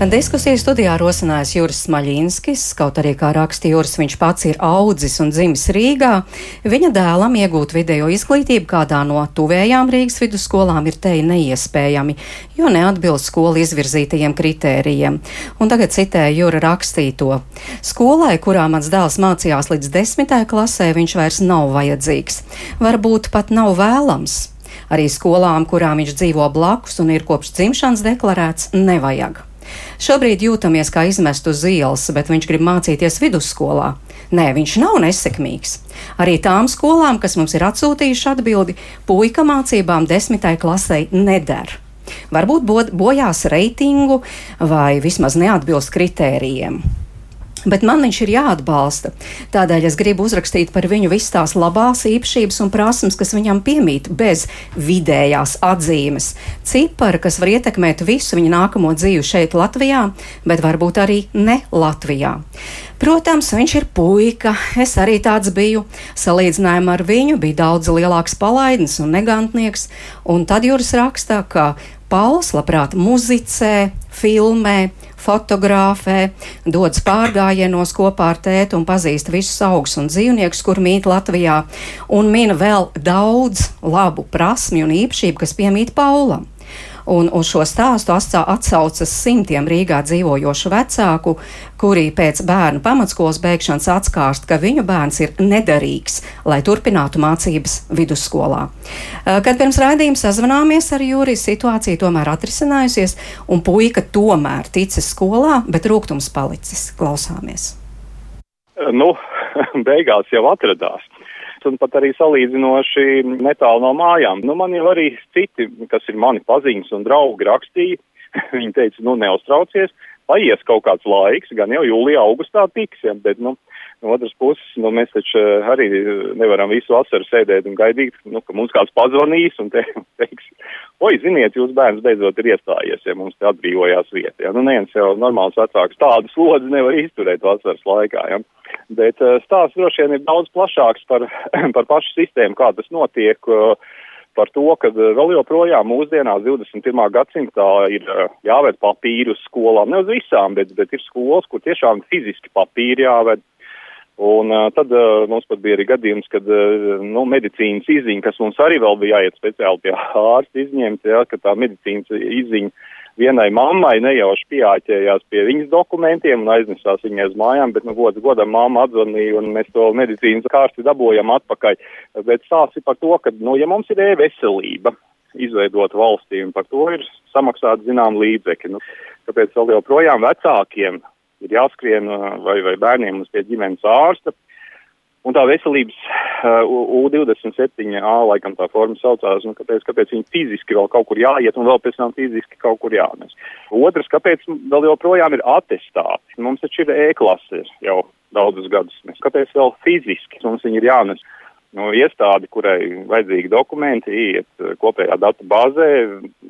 Diskusiju studijā rosinājis Juris Smaļinskis, kaut arī, kā raksta Juris, viņš pats ir audzis un dzimis Rīgā. Viņa dēlam iegūt video izglītību kādā no tuvējām Rīgas vidusskolām ir teji neiespējami, jo neatbilst skolu izvirzītajiem kritērijiem. Un tagad citēju Jura rakstīto. Skolai, kurā mans dēls mācījās līdz desmitajai klasē, viņš vairs nav vajadzīgs. Varbūt pat nav vēlams. Arī skolām, kurām viņš dzīvo blakus un ir kopš dzimšanas deklarēts, nevajag. Šobrīd jūtamies kā izmest uz ielas, bet viņš grib mācīties vidusskolā. Nē, viņš nav nesekmīgs. Arī tām skolām, kas mums ir atsūtījuši atbildi, puika mācībām desmitai klasei neder. Varbūt bojās reitingu vai vismaz neatbilst kritērijiem. Bet man viņš ir jāatbalsta. Tādēļ es gribu uzrakstīt par viņu visas tās labās īpašības un prasmes, kas viņam piemīt, bez vidējās atzīmes. Cipari, kas var ietekmēt visu viņa nākamo dzīvi šeit, Latvijā, bet varbūt arī ne Latvijā. Protams, viņš ir puika, es arī tāds biju. Salīdzinājumā ar viņu bija daudz lielāks palaidnis un negantnieks, un tad Juris rakstā, ka Pauls labprāt muzicē, filmē, fotografē, dodas pārgājienos kopā ar tēti un pazīst visus augus un dzīvniekus, kur mīt Latvijā, un mina vēl daudz labu prasmju un īpašību, kas piemīt Paulam. Un uz šo stāstu atsaucas simtiem Rīgā dzīvojošu vecāku, kuri pēc bērnu pamatskolas beigšanas atskārst, ka viņu bērns ir nederīgs, lai turpinātu mācības vidusskolā. Kad pirms raidījuma sazvanāmies ar Jūriju, situācija tomēr atrisinājusies, un puika tomēr ticis skolā, bet rūkums palicis. Klausāmies! Nu, beigās jau atradās un pat arī salīdzinoši netālu no mājām. Nu, man jau arī citi, kas ir mani paziņas un draugi rakstīja, viņi teica, nu, neuztraucies, paies kaut kāds laiks, gan jau jūlijā, augustā tiks, ja, bet, nu, no otras puses, nu, mēs taču eh, arī nevaram visu vasaru sēdēt un gaidīt, nu, ka mums kāds pazvanīs un te, teiks, oi, ziniet, jūs bērns beidzot ir iestājies, ja mums te atbrīvojās vieta, ja, nu, neviens jau normāls vecāks tādu slodzi nevar izturēt vasaras laikā, ja. Bet uh, stāsts droši vien ir daudz plašāks par, par pašu sistēmu, kā tas notiek, uh, par to, ka uh, vēl joprojām mūsdienās 21. gadsimtā ir jāved papīru uz skolām. Ne uz visām, bet, bet ir skolas, kur tiešām fiziski papīri jāved. Un uh, tad uh, mums pat bija arī gadījums, kad uh, nu, medicīnas izziņa, kas mums arī vēl bija jāiet speciāli pie ārsta izņemt, ja, ka tā medicīnas izziņa vienai mammai nejauši pieāķējās pie viņas dokumentiem un aiznesās viņai uz mājām, bet, nu, gods godam mamma atzvanīja un mēs to medicīnas kārsti dabūjam atpakaļ. Bet stāsti par to, ka, nu, ja mums ir e-veselība izveidot valstī un par to ir samaksāt zinām līdzekļi, nu, kāpēc vēl joprojām vecākiem ir jāskrien vai, vai bērniem uz pie ģimenes ārsta, Un tā veselības uh, U27A, laikam tā forma saucās, un kāpēc, kāpēc viņi fiziski vēl kaut kur jāiet un vēl pēc tam fiziski kaut kur jānes. Otrs, kāpēc vēl joprojām ir atestāti. Mums taču ir E-klase jau daudzus gadus. Mēs, kāpēc vēl fiziski mums viņi ir jānes? Nu, iestādi, kurai vajadzīgi dokumenti, iet uh, kopējā datu bāzē,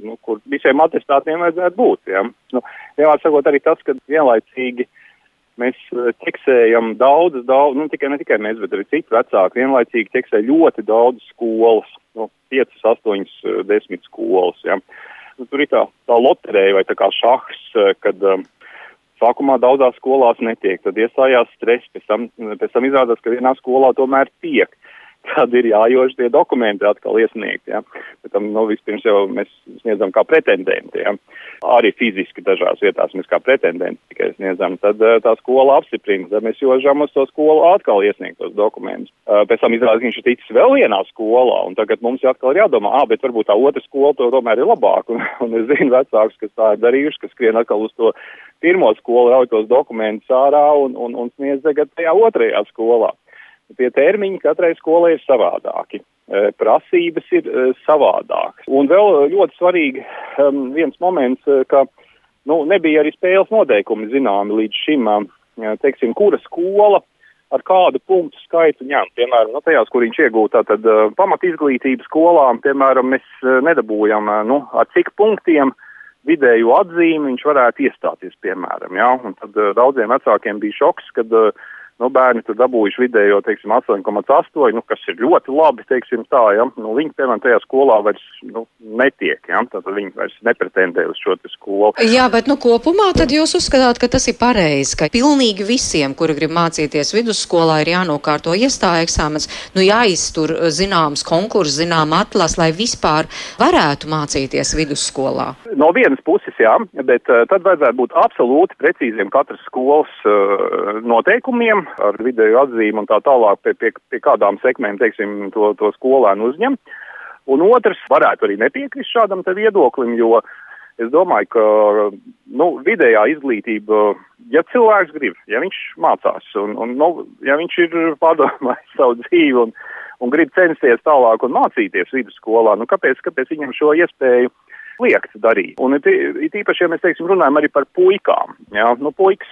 nu, kur visiem atestātiem vajadzētu būt. Ja? Nu, Vienmēr sakot arī tas, ka vienlaicīgi uh, Mēs eh, ķeksējam daudz, daudz, nu tikai ne tikai mēs, bet arī citi vecāki vienlaicīgi ķeksē ļoti daudz skolas, nu, 5, 8, 10 skolas. Ja. Nu, tur ir tā, tā loterija vai tā kā šahs, eh, kad um, sākumā daudzās skolās netiek, tad iestājās stress, pēc tam, pēc tam izrādās, ka vienā skolā tomēr tiek tad ir jājož tie dokumenti atkal iesniegt. Ja. Bet tam, nu, vispirms jau mēs sniedzam kā pretendenti. Ja. Arī fiziski dažās vietās mēs kā pretendenti tikai sniedzam. Tad uh, tā skola apstiprina, tad mēs jožam uz to skolu atkal iesniegt tos dokumentus. Uh, pēc tam izrādās, ka viņš ir ticis vēl vienā skolā, un tagad mums atkal ir jādomā, ah, bet varbūt tā otra skola to tomēr ir labāk. Un, un es zinu vecākus, kas tā ir darījuši, kas skrien atkal uz to pirmo skolu, rauj tos dokumentus ārā un, un, un sniedz tagad tajā otrajā skolā. Tie termiņi katrai skolai ir savādāki. E, prasības ir e, savādākas. Un vēl ļoti svarīgi um, viens moments, e, ka nu, nebija arī spēles noteikumi zināmi līdz šim. Teiksim, kura skola ar kādu punktu skaitu ņemt. Piemēram, nu, tajās, kur viņš iegūta tad uh, pamat izglītības skolām, piemēram, mēs uh, nedabūjam, uh, nu, ar cik punktiem vidēju atzīmi viņš varētu iestāties, piemēram, jā. Un tad uh, daudziem vecākiem bija šoks, kad uh, nu, bērni tur dabūjuši vidējo, teiksim, 8,8, nu, kas ir ļoti labi, teiksim tā, ja, nu, viņi, piemēram, tajā skolā vairs, nu, netiek, ja, tad viņi vairs nepretendē uz šo te skolu. Jā, bet, nu, kopumā tad jūs uzskatāt, ka tas ir pareizi, ka pilnīgi visiem, kuri grib mācīties vidusskolā, ir jānokārto iestāja eksāmens, nu, jāiztur zināms konkurss, zinām atlas, lai vispār varētu mācīties vidusskolā. No vienas puses, jā, bet uh, tad vajadzētu būt absolūti precīziem katras skolas uh, noteikumiem, ar vidēju atzīmi un tā tālāk, pie, pie, pie kādām sekmēm, teiksim, to, to skolēnu uzņem. Un otrs varētu arī nepiekrist šādam te viedoklim, jo es domāju, ka, nu, vidējā izglītība, ja cilvēks grib, ja viņš mācās un, un nu, ja viņš ir pārdomājis savu dzīvi un, un grib censties tālāk un mācīties vidusskolā, nu, kāpēc, kāpēc viņam šo iespēju liekt darīt. Un it, it īpaši, ja mēs, teiksim, runājam arī par puikām, jā, nu, puikas,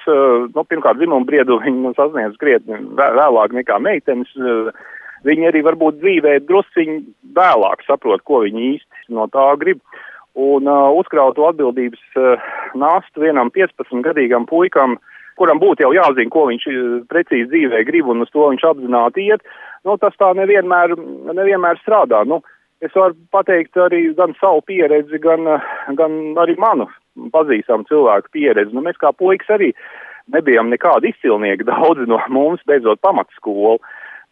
nu, pirmkārt, dzimuma briedu viņi nu, sasniedz krietni vēlāk nekā meitenes. Viņi arī varbūt dzīvē drusciņi vēlāk saprot, ko viņi īsti no tā grib. Un uh, uzkrautu atbildības uh, nastu vienam 15-gadīgam puikam, kuram būtu jau jāzina, ko viņš precīzi dzīvē grib un uz to viņš apzināti iet, nu, tas tā nevienmēr, nevienmēr strādā. Nu, uh, Es varu pateikt arī gan savu pieredzi, gan, gan arī manu pazīstamu cilvēku pieredzi. Nu, mēs kā puikas arī nebijām nekādi izcilnieki, daudzi no mums beidzot pamatskolu,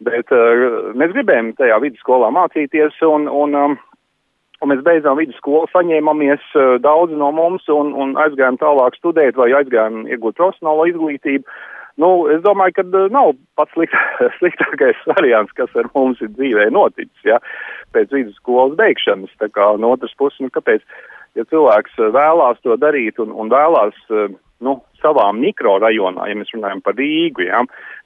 bet uh, mēs gribējām tajā vidusskolā mācīties un, un, um, un mēs beidzām vidusskolu, saņēmamies uh, daudzi no mums un, un aizgājām tālāk studēt vai aizgājām iegūt profesionālo izglītību. Nu, es domāju, ka uh, nav pats slikt, sliktākais variants, kas ar mums ir dzīvē noticis, ja, pēc vidusskolas beigšanas. Tā kā no otras puses, nu, kāpēc, ja cilvēks uh, vēlās to darīt un, un vēlās, uh, nu, savā mikrorajonā, ja mēs runājam par Rīgu, ja,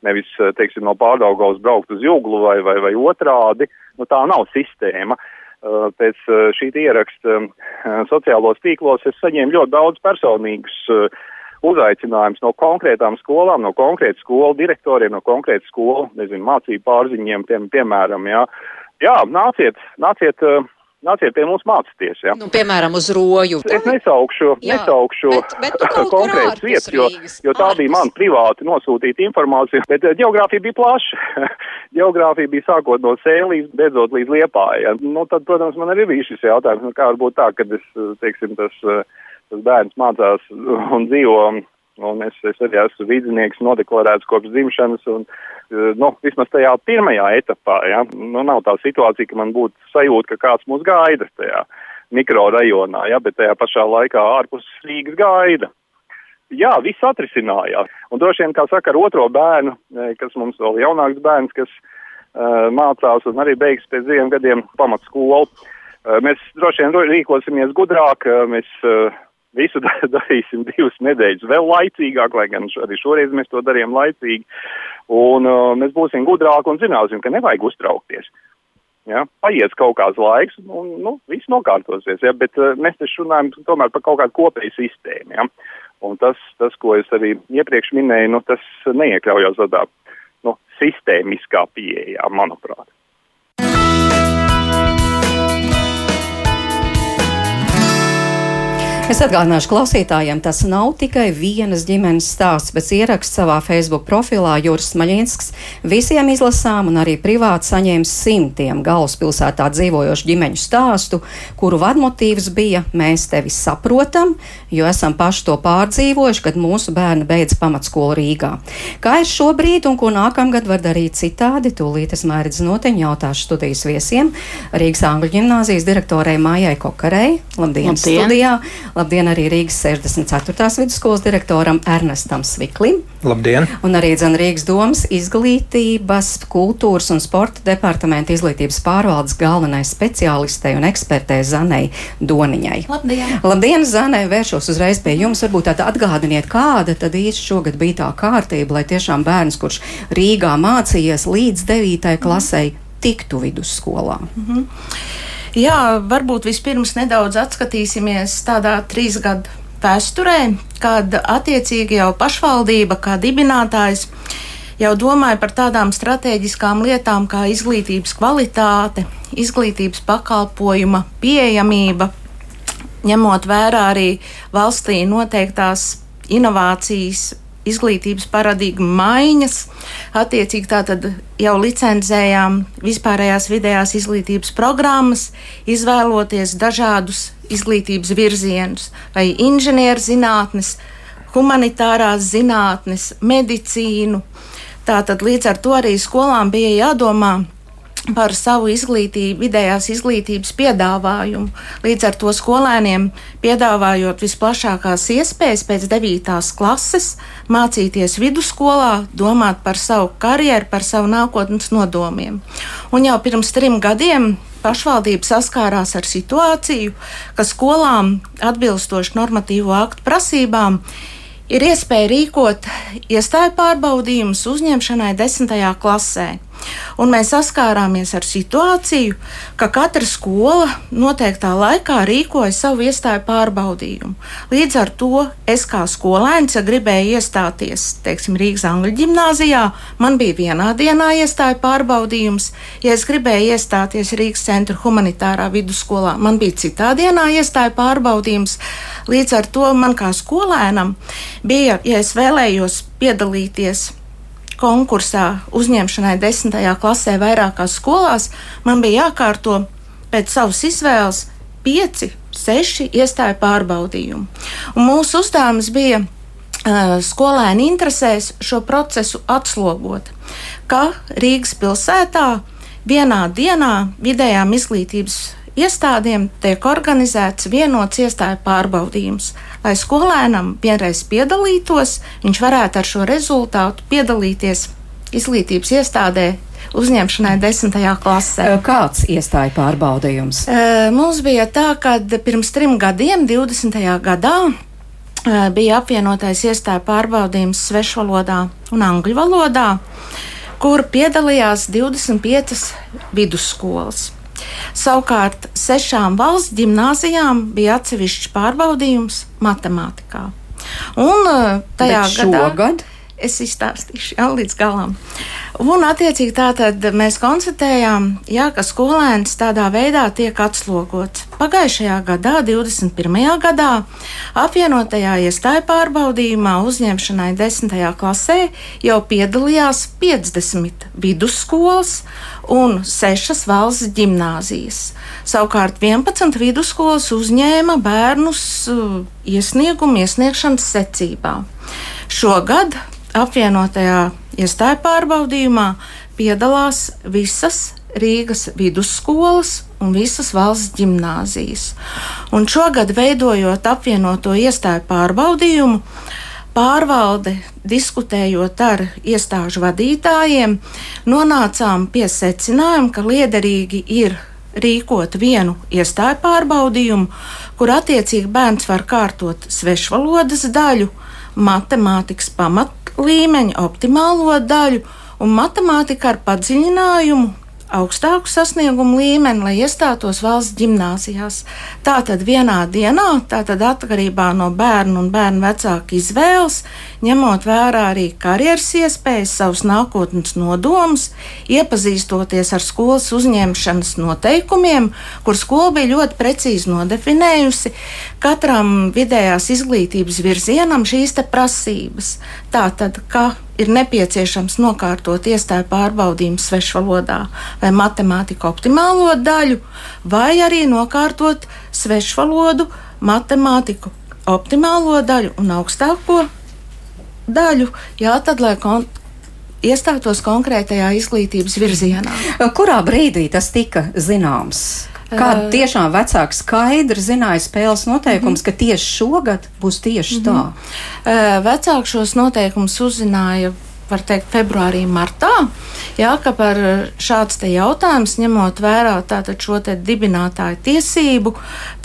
nevis, teiksim, no pārdaugavas braukt uz Juglu vai, vai, vai otrādi, nu, tā nav sistēma. Pēc šī ieraksta sociālos tīklos es saņēmu ļoti daudz personīgus uh, uzaicinājums no konkrētām skolām, no konkrētu skolu direktoriem, no konkrētu skolu, nezinu, mācību pārziņiem, pie, piemēram, jā. Jā, nāciet, nāciet. Nāciet pie mums mācīties. Ja? Nu, piemēram, uz roju. Es nesaukšu, jā, nesaukšu bet, bet konkrētas vietas, jo, jo tā ārpus. bija man privāti nosūtīta informācija. Bet geogrāfija bija plaša. geogrāfija bija sākot no sēlīs, beidzot līdz liepājai. Ja? Nu, tad, protams, man arī bija šis jautājums, nu, kā varbūt tā, kad es, teiksim, tas. Uh, tas bērns mācās un dzīvo. Un es, es arī esmu vidzinieks, nodeklarēts kopš dzimšanas, un, nu, vismaz tajā pirmajā etapā, ja, nu, nav tā situācija, ka man būtu sajūta, ka kāds mūs gaida tajā mikrorajonā, ja, bet tajā pašā laikā ārpus Rīgas gaida. Jā, viss atrisinājās. Un droši vien, kā saka, ar otro bērnu, e, kas mums vēl jaunāks bērns, kas uh, mācās un arī beigs pēc diviem gadiem pamatskolu, uh, mēs droši vien rīkosimies gudrāk, uh, mēs uh, Visu darīsim divas nedēļas vēl laicīgāk, lai gan arī šoreiz mēs to darījām laicīgi. Un uh, mēs būsim gudrāki un zināsim, ka nevajag uztraukties. Ja? Paies kaut kāds laiks, un nu, viss nokārtosies. Ja? Bet uh, mēs taču runājam tomēr par kaut kādu kopēju sistēmu. Ja? Un tas, tas, ko es arī iepriekš minēju, nu, tas neiekļaujās tādā nu, sistēmiskā pieejā, manuprāt. Es atgādināšu klausītājiem, tas nav tikai vienas ģimenes stāsts, bet ieraksts savā Facebook profilā Juris Maļinskis visiem izlasām un arī privāti saņēma simtiem galvaspilsētā dzīvojošu ģimeņu stāstu, kuru vadmotīvs bija Mēs tevi saprotam, jo esam paši to pārdzīvojuši, kad mūsu bērni beidz pamatskolu Rīgā. Kā ir šobrīd un ko nākamgad var darīt citādi, tūlīt es mērķis noteņu jautāšu studijas viesiem Rīgas Angļu ģimnāzijas direktorei Mājai Kokarei. Labdien, Labdien. studijā! Labdien arī Rīgas 64. vidusskolas direktoram Ernestam Sviklim. Labdien! Un arī dzen Rīgas domas izglītības, kultūras un sporta departamenta izglītības pārvaldes galvenai speciālistei un ekspertei Zanei Doniņai. Labdien! Labdien, Zanei! Vēršos uzreiz pie jums. Varbūt tāda atgādiniet, kāda tad īsti šogad bija tā kārtība, lai tiešām bērns, kurš Rīgā mācījies līdz 9. klasei, tiktu vidusskolā. Mm -hmm. Jā, varbūt vispirms nedaudz atskatīsimies tādā trīs gadu vēsturē, kad attiecīgi jau pašvaldība kā dibinātājs jau domāja par tādām strateģiskām lietām kā izglītības kvalitāte, izglītības pakalpojuma pieejamība, ņemot vērā arī valstī noteiktās inovācijas, izglītības paradigmu maiņas. Attiecīgi tātad jau licencējām vispārējās vidējās izglītības programmas, izvēloties dažādus izglītības virzienus, vai inženierzinātnes, humanitārās zinātnes, medicīnu. Tātad līdz ar to arī skolām bija jādomā par savu izglītību, vidējās izglītības piedāvājumu. Līdz ar to skolēniem piedāvājot visplašākās iespējas pēc 9. klases mācīties vidusskolā, domāt par savu karjeru, par savu nākotnes nodomiem. Un jau pirms trim gadiem pašvaldība saskārās ar situāciju, ka skolām atbilstoši normatīvo aktu prasībām ir iespēja rīkot iestāju pārbaudījumus uzņemšanai desmitajā klasē. Un mēs saskārāmies ar situāciju, ka katra skola noteiktā laikā rīkoja savu iestāju pārbaudījumu. Līdz ar to es kā skolēns, ja gribēju iestāties teiksim, Rīgas Angļu gimnājā, man bija vienā dienā iestāju pārbaudījums. Ja es gribēju iestāties Rīgas centra humanitārā vidusskolā, man bija citā dienā iestāju pārbaudījums. Līdz ar to man kā skolēnam bija, ja es vēlējos piedalīties konkursā uzņemšanai desmitajā klasē vairākās skolās, man bija jākārto pēc savas izvēles pieci, seši iestāju pārbaudījumi. Un mūsu uzdevums bija uh, skolēni interesēs šo procesu atslogot, ka Rīgas pilsētā vienā dienā vidējām izglītības iestādēm tiek organizēts vienots iestāju pārbaudījums. Lai skolēnam vienreiz piedalītos, viņš varētu ar šo rezultātu piedalīties izglītības iestādē uzņemšanai desmitajā klasē. Kāds iestāja pārbaudījums? Mums bija tā, ka pirms trim gadiem, 20. gadā, bija apvienotais iestāja pārbaudījums svešvalodā un angļu valodā, kur piedalījās 25 vidusskolas. Savukārt sešām valsts gimnājām bija atsevišķs pārbaudījums matemātikā. Un tajā Bet gadā šogad? Es izstāstīšu jau līdz galam. Un, attiecīgi, tātad mēs konstatējām, jā, ka skolēns tādā veidā tiek atslogots. Pagājušajā gadā, 21. gadā, apvienotajā iestāju pārbaudījumā uzņemšanai 10. klasē jau piedalījās 50 vidusskolas un 6 valsts gimnāzijas. Savukārt 11 vidusskolas uzņēma bērnus uh, iesniegumu iesniegšanas secībā. Šogad apvienotajā iestāju pārbaudījumā piedalās visas Rīgas vidusskolas un visas valsts gimnāzijas. Un šogad, veidojot apvienoto iestāju pārbaudījumu, pārvalde, diskutējot ar iestāžu vadītājiem, nonācām pie secinājuma, ka liederīgi ir rīkot vienu iestāju pārbaudījumu, kur attiecīgi bērns var kārtot svešvalodas daļu, matemātikas pamat līmeņa optimālo daļu un matemātika ar padziļinājumu augstāku sasniegumu līmeni, lai iestātos valsts gimnāzijās. Tātad vienā dienā, tātad atkarībā no bērnu un bērnu vecāku izvēles, ņemot vērā arī karjeras iespējas, savus nākotnes nodomus, iepazīstoties ar skolas uzņemšanas noteikumiem, kur skola bija ļoti precīzi nodefinējusi katram vidējās izglītības virzienam šīs prasības. Tātad, ka ir nepieciešams nokārtot iestāju pārbaudījumu svešvalodā vai matemātiku optimālo daļu, vai arī nokārtot svešvalodu, matemātiku optimālo daļu un augstāko daļu. Jā, tad, lai kon iestātos konkrētajā izglītības virzienā. Kurā brīdī tas tika zināms? Kāda tiešām vecāka skaidri zināja spēles noteikumus, mm -hmm. ka tieši šogad būs tieši mm -hmm. tā? Mhm. Vecāki šos noteikumus uzzināja var teikt, februārī, martā. Jā, ka par šāds te jautājums, ņemot vērā tātad šo te dibinātāju tiesību,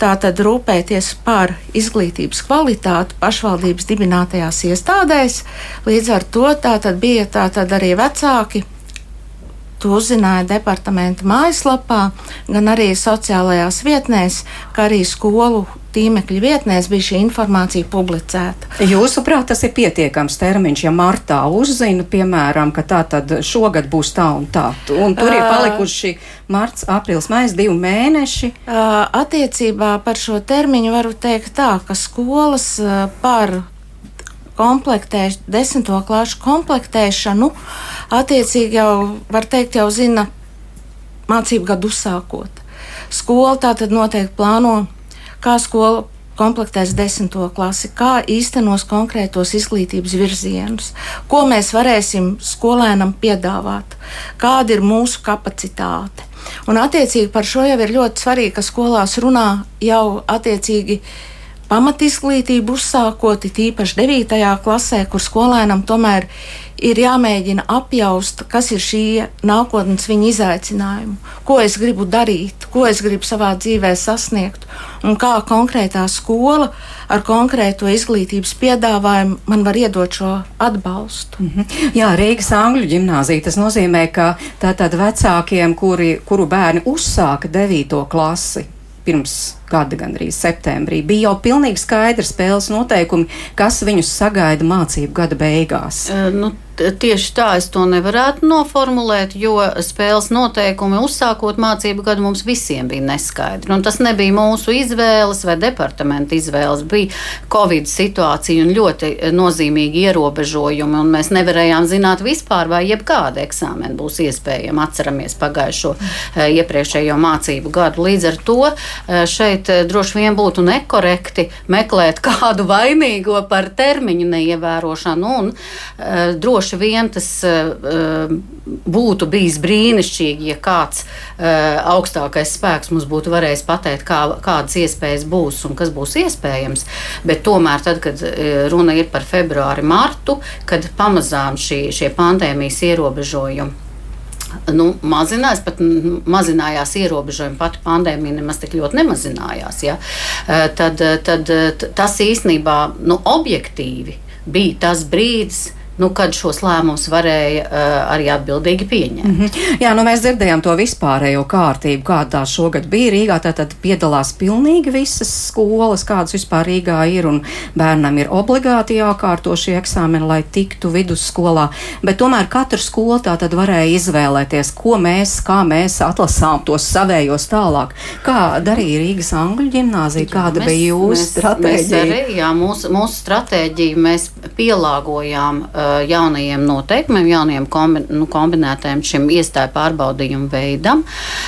tātad rūpēties par izglītības kvalitāti pašvaldības dibinātajās iestādēs, līdz ar to tātad bija tātad arī vecāki To uzzināja departamenta mājaslapā, gan arī sociālajās vietnēs, kā arī skolu tīmekļa vietnēs bija šī informācija publicēta. Jūsuprāt, tas ir pietiekams termiņš, ja martā uzzina, piemēram, ka tā tad šogad būs tā un tā. Un tur ir palikuši marts, aprils, maijs, divi mēneši. Attiecībā par šo termiņu varu teikt tā, ka skolas par komplektēš, desmito klāšu komplektēšanu, attiecīgi jau var teikt, jau zina mācību gadu uzsākot. Skola tā tad noteikti plāno, kā skola komplektēs desmito klasi, kā īstenos konkrētos izglītības virzienus, ko mēs varēsim skolēnam piedāvāt, kāda ir mūsu kapacitāte. Un attiecīgi par šo jau ir ļoti svarīgi, ka skolās runā jau attiecīgi pamatizglītību uzsākot, tīpaši 9. klasē, kur skolēnam tomēr ir jāmēģina apjaust, kas ir šī nākotnes viņa izaicinājuma, ko es gribu darīt, ko es gribu savā dzīvē sasniegt, un kā konkrētā skola ar konkrēto izglītības piedāvājumu man var iedot šo atbalstu. Mm -hmm. Jā, Rīgas Angļu ģimnāzija tas nozīmē, ka tātad vecākiem, kuri, kuru bērni uzsāka 9. klasi, pirms gada, gandrīz septembrī, bija jau pilnīgi skaidrs spēles noteikumi, kas viņus sagaida mācību gada beigās. Uh, nu, Tieši tā es to nevarētu noformulēt, jo spēles noteikumi uzsākot mācību gadu mums visiem bija neskaidri. Un tas nebija mūsu izvēles vai departamenta izvēles. Bija Covid situācija un ļoti nozīmīgi ierobežojumi, un mēs nevarējām zināt vispār, vai jebkāda eksāmena būs iespējama. Atceramies pagājušo eh, iepriekšējo mācību gadu. Līdz ar to eh, šeit eh, droši vien būtu nekorekti meklēt kādu vainīgo par termiņu neievērošanu un droši droši vien tas uh, būtu bijis brīnišķīgi, ja kāds uh, augstākais spēks mums būtu varējis pateikt, kā, kādas iespējas būs un kas būs iespējams. Bet tomēr, tad, kad runa ir par februāri, martu, kad pamazām šī, šie pandēmijas ierobežojumi nu, mazinājās, pat mazinājās ierobežojumi, pati pandēmija nemaz tik ļoti nemazinājās. Ja? Tad, tad tas īstenībā nu, objektīvi bija tas brīdis, nu, kad šos lēmumus varēja uh, arī atbildīgi pieņemt. Mm -hmm. Jā, nu mēs dzirdējām to vispārējo kārtību, kāda tā šogad bija Rīgā. Tātad piedalās pilnīgi visas skolas, kādas vispār Rīgā ir, un bērnam ir obligāti jākārto šie eksāmeni, lai tiktu vidusskolā. Bet tomēr katra skola tā tad varēja izvēlēties, ko mēs, kā mēs atlasām tos savējos tālāk. Kā darīja Rīgas Angļu ģimnāzija, kāda mēs, bija jūsu stratēģija? Mēs arī, jā, mūsu, mūsu stratēģiju mēs pielāgojām. Uh, jaunajiem noteikumiem, jaunajiem kombi, nu, kombinētajiem šim iestāju pārbaudījumu veidam.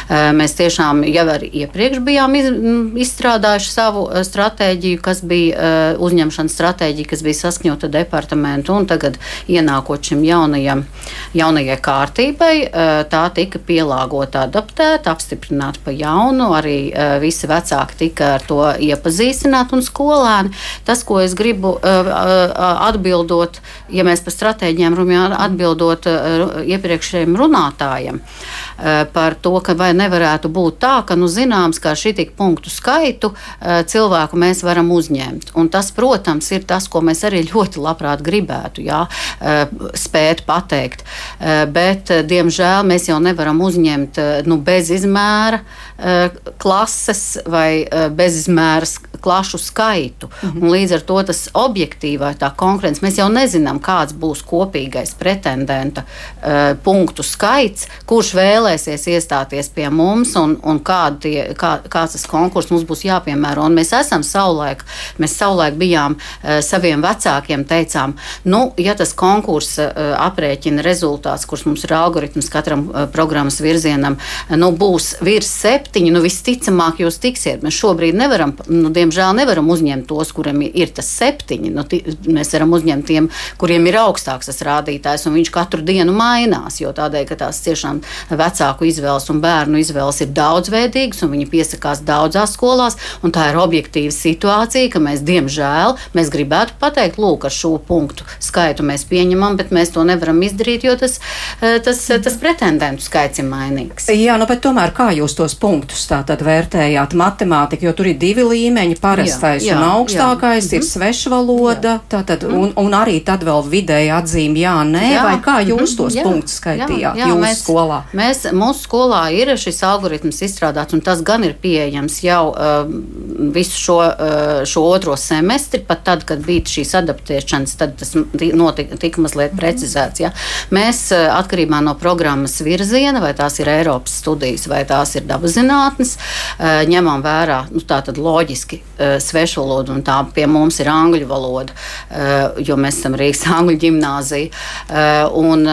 Mēs tiešām jau arī iepriekš bijām iz, izstrādājuši savu stratēģiju, kas bija uzņemšanas stratēģija, kas bija saskaņota departamentu, un tagad ienākot šim jaunajam, jaunajai kārtībai, tā tika pielāgota, adaptēta, apstiprināta pa jaunu, arī visi vecāki tika ar to iepazīstināti un skolēni. Tas, ko es gribu atbildot, ja mēs par stratēģiem runājam, atbildot eh, iepriekšējiem runātājiem eh, par to, ka vai nevarētu būt tā, ka nu, zināms, ka šī tik punktu skaitu eh, cilvēku mēs varam uzņemt. Un tas, protams, ir tas, ko mēs arī ļoti labprāt gribētu jā, spēt pateikt. Bet, diemžēl, mēs jau nevaram uzņemt nu, bez izmēra klases vai bezizmēra klašu skaitu. Mm -hmm. Līdz ar to tas objektīvā tā konkurence mēs jau nezinām, kāds būs kopīgais pretendenta uh, punktu skaits, kurš vēlēsies iestāties pie mums un, un tie, kā, kāds tas konkurss mums būs jāpiemēro. Un mēs esam savulaik, mēs savulaik bijām uh, saviem vecākiem, teicām, nu, ja tas konkurss uh, aprēķina rezultāts, kurš mums ir algoritms katram uh, programmas virzienam, nu, būs virs septiņi, nu, visticamāk jūs tiksiet. Mēs šobrīd nevaram, nu, diemžēl nevaram uzņemt tos, kuriem ir tas septiņi. Nu, mēs varam uzņemt tiem, kuriem ir augstāks tas rādītājs, un viņš katru dienu mainās. Jo tādēļ, ka tās tiešām vecāku izvēles un bērnu izvēles ir daudzveidīgas, un viņi piesakās daudzās skolās, tā ir objektīva situācija, ka mēs, diemžēl, mēs gribētu pateikt, lūk, ar šo punktu skaitu mēs pieņemam, bet mēs to nevaram izdarīt, jo tas, eh, tas, tas pretendentu skaits ir mainīgs. Jā, nu, bet tomēr kā jūs tos punktus tātad vērtējāt? Matemātika, jo tur ir divi līmeņi parastais jā, jā, un augstākais jā. ir mhm. svešvaloda, tātad, mm. un, un arī tad vēl vidēji atzīme jā, nē, jā. vai kā jūs tos jā. punktus skaitījāt jā, jā, jūsu mēs, skolā? Mēs, mūsu skolā ir šis algoritms izstrādāts, un tas gan ir pieejams jau uh, visu šo, uh, šo otro semestri, pat tad, kad bija šīs adaptēšanas, tad tas notika, tika mazliet mm. precizēts. Ja? Mēs uh, atkarībā no programmas virziena, vai tās ir Eiropas studijas, vai tās ir dabas zinātnes, uh, ņemam vērā nu, loģiski uh, svešvalodu, un tā pie mums ir angļu valoda, uh, jo mēs esam Rīgas angļu ģimnāzija, uh, un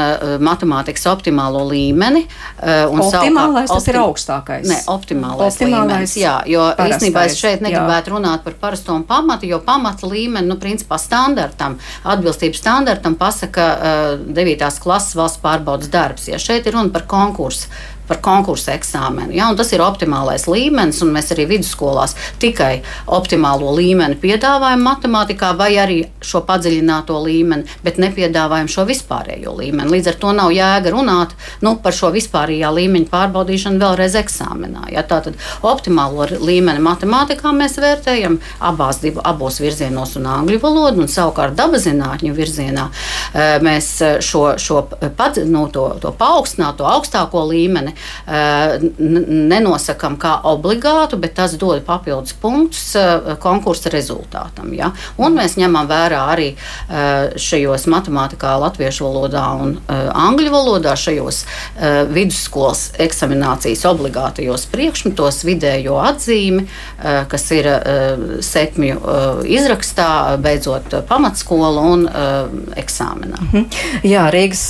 matemātikas optimālo līmeni. Optimālais savukārt, tas ir augstākais. Ne, optimālais, optimālais līmenis, jā, jo īstenībā es šeit negribētu jā. runāt par parasto un pamatu, jo pamata līmeni, nu, principā standartam, atbilstības standartam pasaka uh, 9. klases valsts pārbaudas darbs. Ja šeit ir runa par konkursu par konkursu eksāmenu. Ja? Tas ir optimālais līmenis, un mēs arī vidusskolās tikai optimālo līmeni piedāvājam matemātikā, vai arī šo padziļināto līmeni, bet nepiedāvājam šo vispārējo līmeni. Līdz ar to nav jēga runāt nu, par šo vispārējā līmeņa pārbaudīšanu vēlreiz eksāmenā. Ja? Tātad optimālo līmeni matemātikā mēs vērtējam abās, divu, abos virzienos un angļu valodu, un savukārt dabazinātņu virzienā eh, mēs šo, šo pad, nu, to, to paaugstināto augstāko līmeni Eh, nenosakām kā obligātu, bet tas dod papildus punktus eh, konkursa rezultātam. Ja? Un mēs ņemam vērā arī eh, šajos matemātikā, latviešu valodā un angļu valodā, šajos vidusskolas eksaminācijas obligātajos priekšmetos vidējo atzīmi, kas ir sekmju izrakstā, beidzot pamatskolu un eksāmenā. Mhm. Jā, Rīgas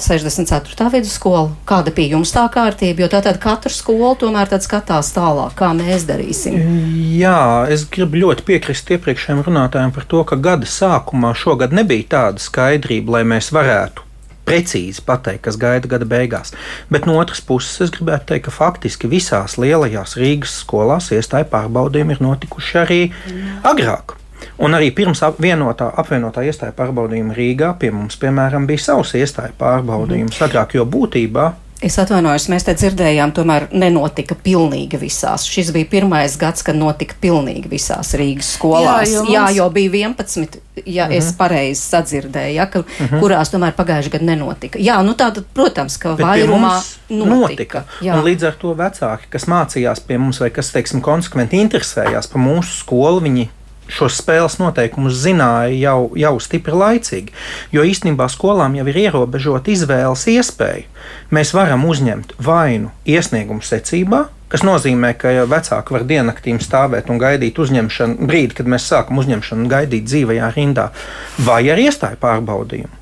64. vidusskola. Kāda bija jums tā kā? Kārtība, jo tātad katra skola tomēr skatās tālāk, kā mēs darīsim. Jā, es gribu ļoti piekrist iepriekšējiem runātājiem par to, ka gada sākumā šogad nebija tāda skaidrība, lai mēs varētu precīzi pateikt, kas gaida gada beigās. Bet no otras puses, es gribētu teikt, ka faktiski visās lielajās Rīgas skolās iestāja pārbaudījumi ir notikuši arī agrāk. Un arī pirms vienotā, apvienotā iestāja pārbaudījuma Rīgā pie mums, piemēram, bija savs iestāja pārbaudījums agrāk, jo būtībā Es atvainojos, mēs te dzirdējām, tomēr nenotika pilnīgi visās. Šis bija pirmais gads, kad notika pilnīgi visās Rīgas skolās. Jā, jo, mums... Jā, jo bija 11, ja uh -huh. es mhm. pareizi sadzirdēju, ja, ka, uh mhm. -huh. kurās tomēr pagājušajā gadā nenotika. Jā, nu tātad, protams, ka Bet vairumā notika. notika. Un līdz ar to vecāki, kas mācījās pie mums vai kas, teiksim, konsekventi interesējās par mūsu skolu, viņi šos spēles noteikumus zināja jau, jau stipri laicīgi. Jo īstenībā skolām jau ir ierobežota izvēles iespēja. Mēs varam uzņemt vainu iesniegumu secībā, kas nozīmē, ka vecāki var diennaktīm stāvēt un gaidīt uzņemšanu brīdi, kad mēs sākam uzņemšanu un gaidīt dzīvajā rindā, vai ar iestāju pārbaudījumu.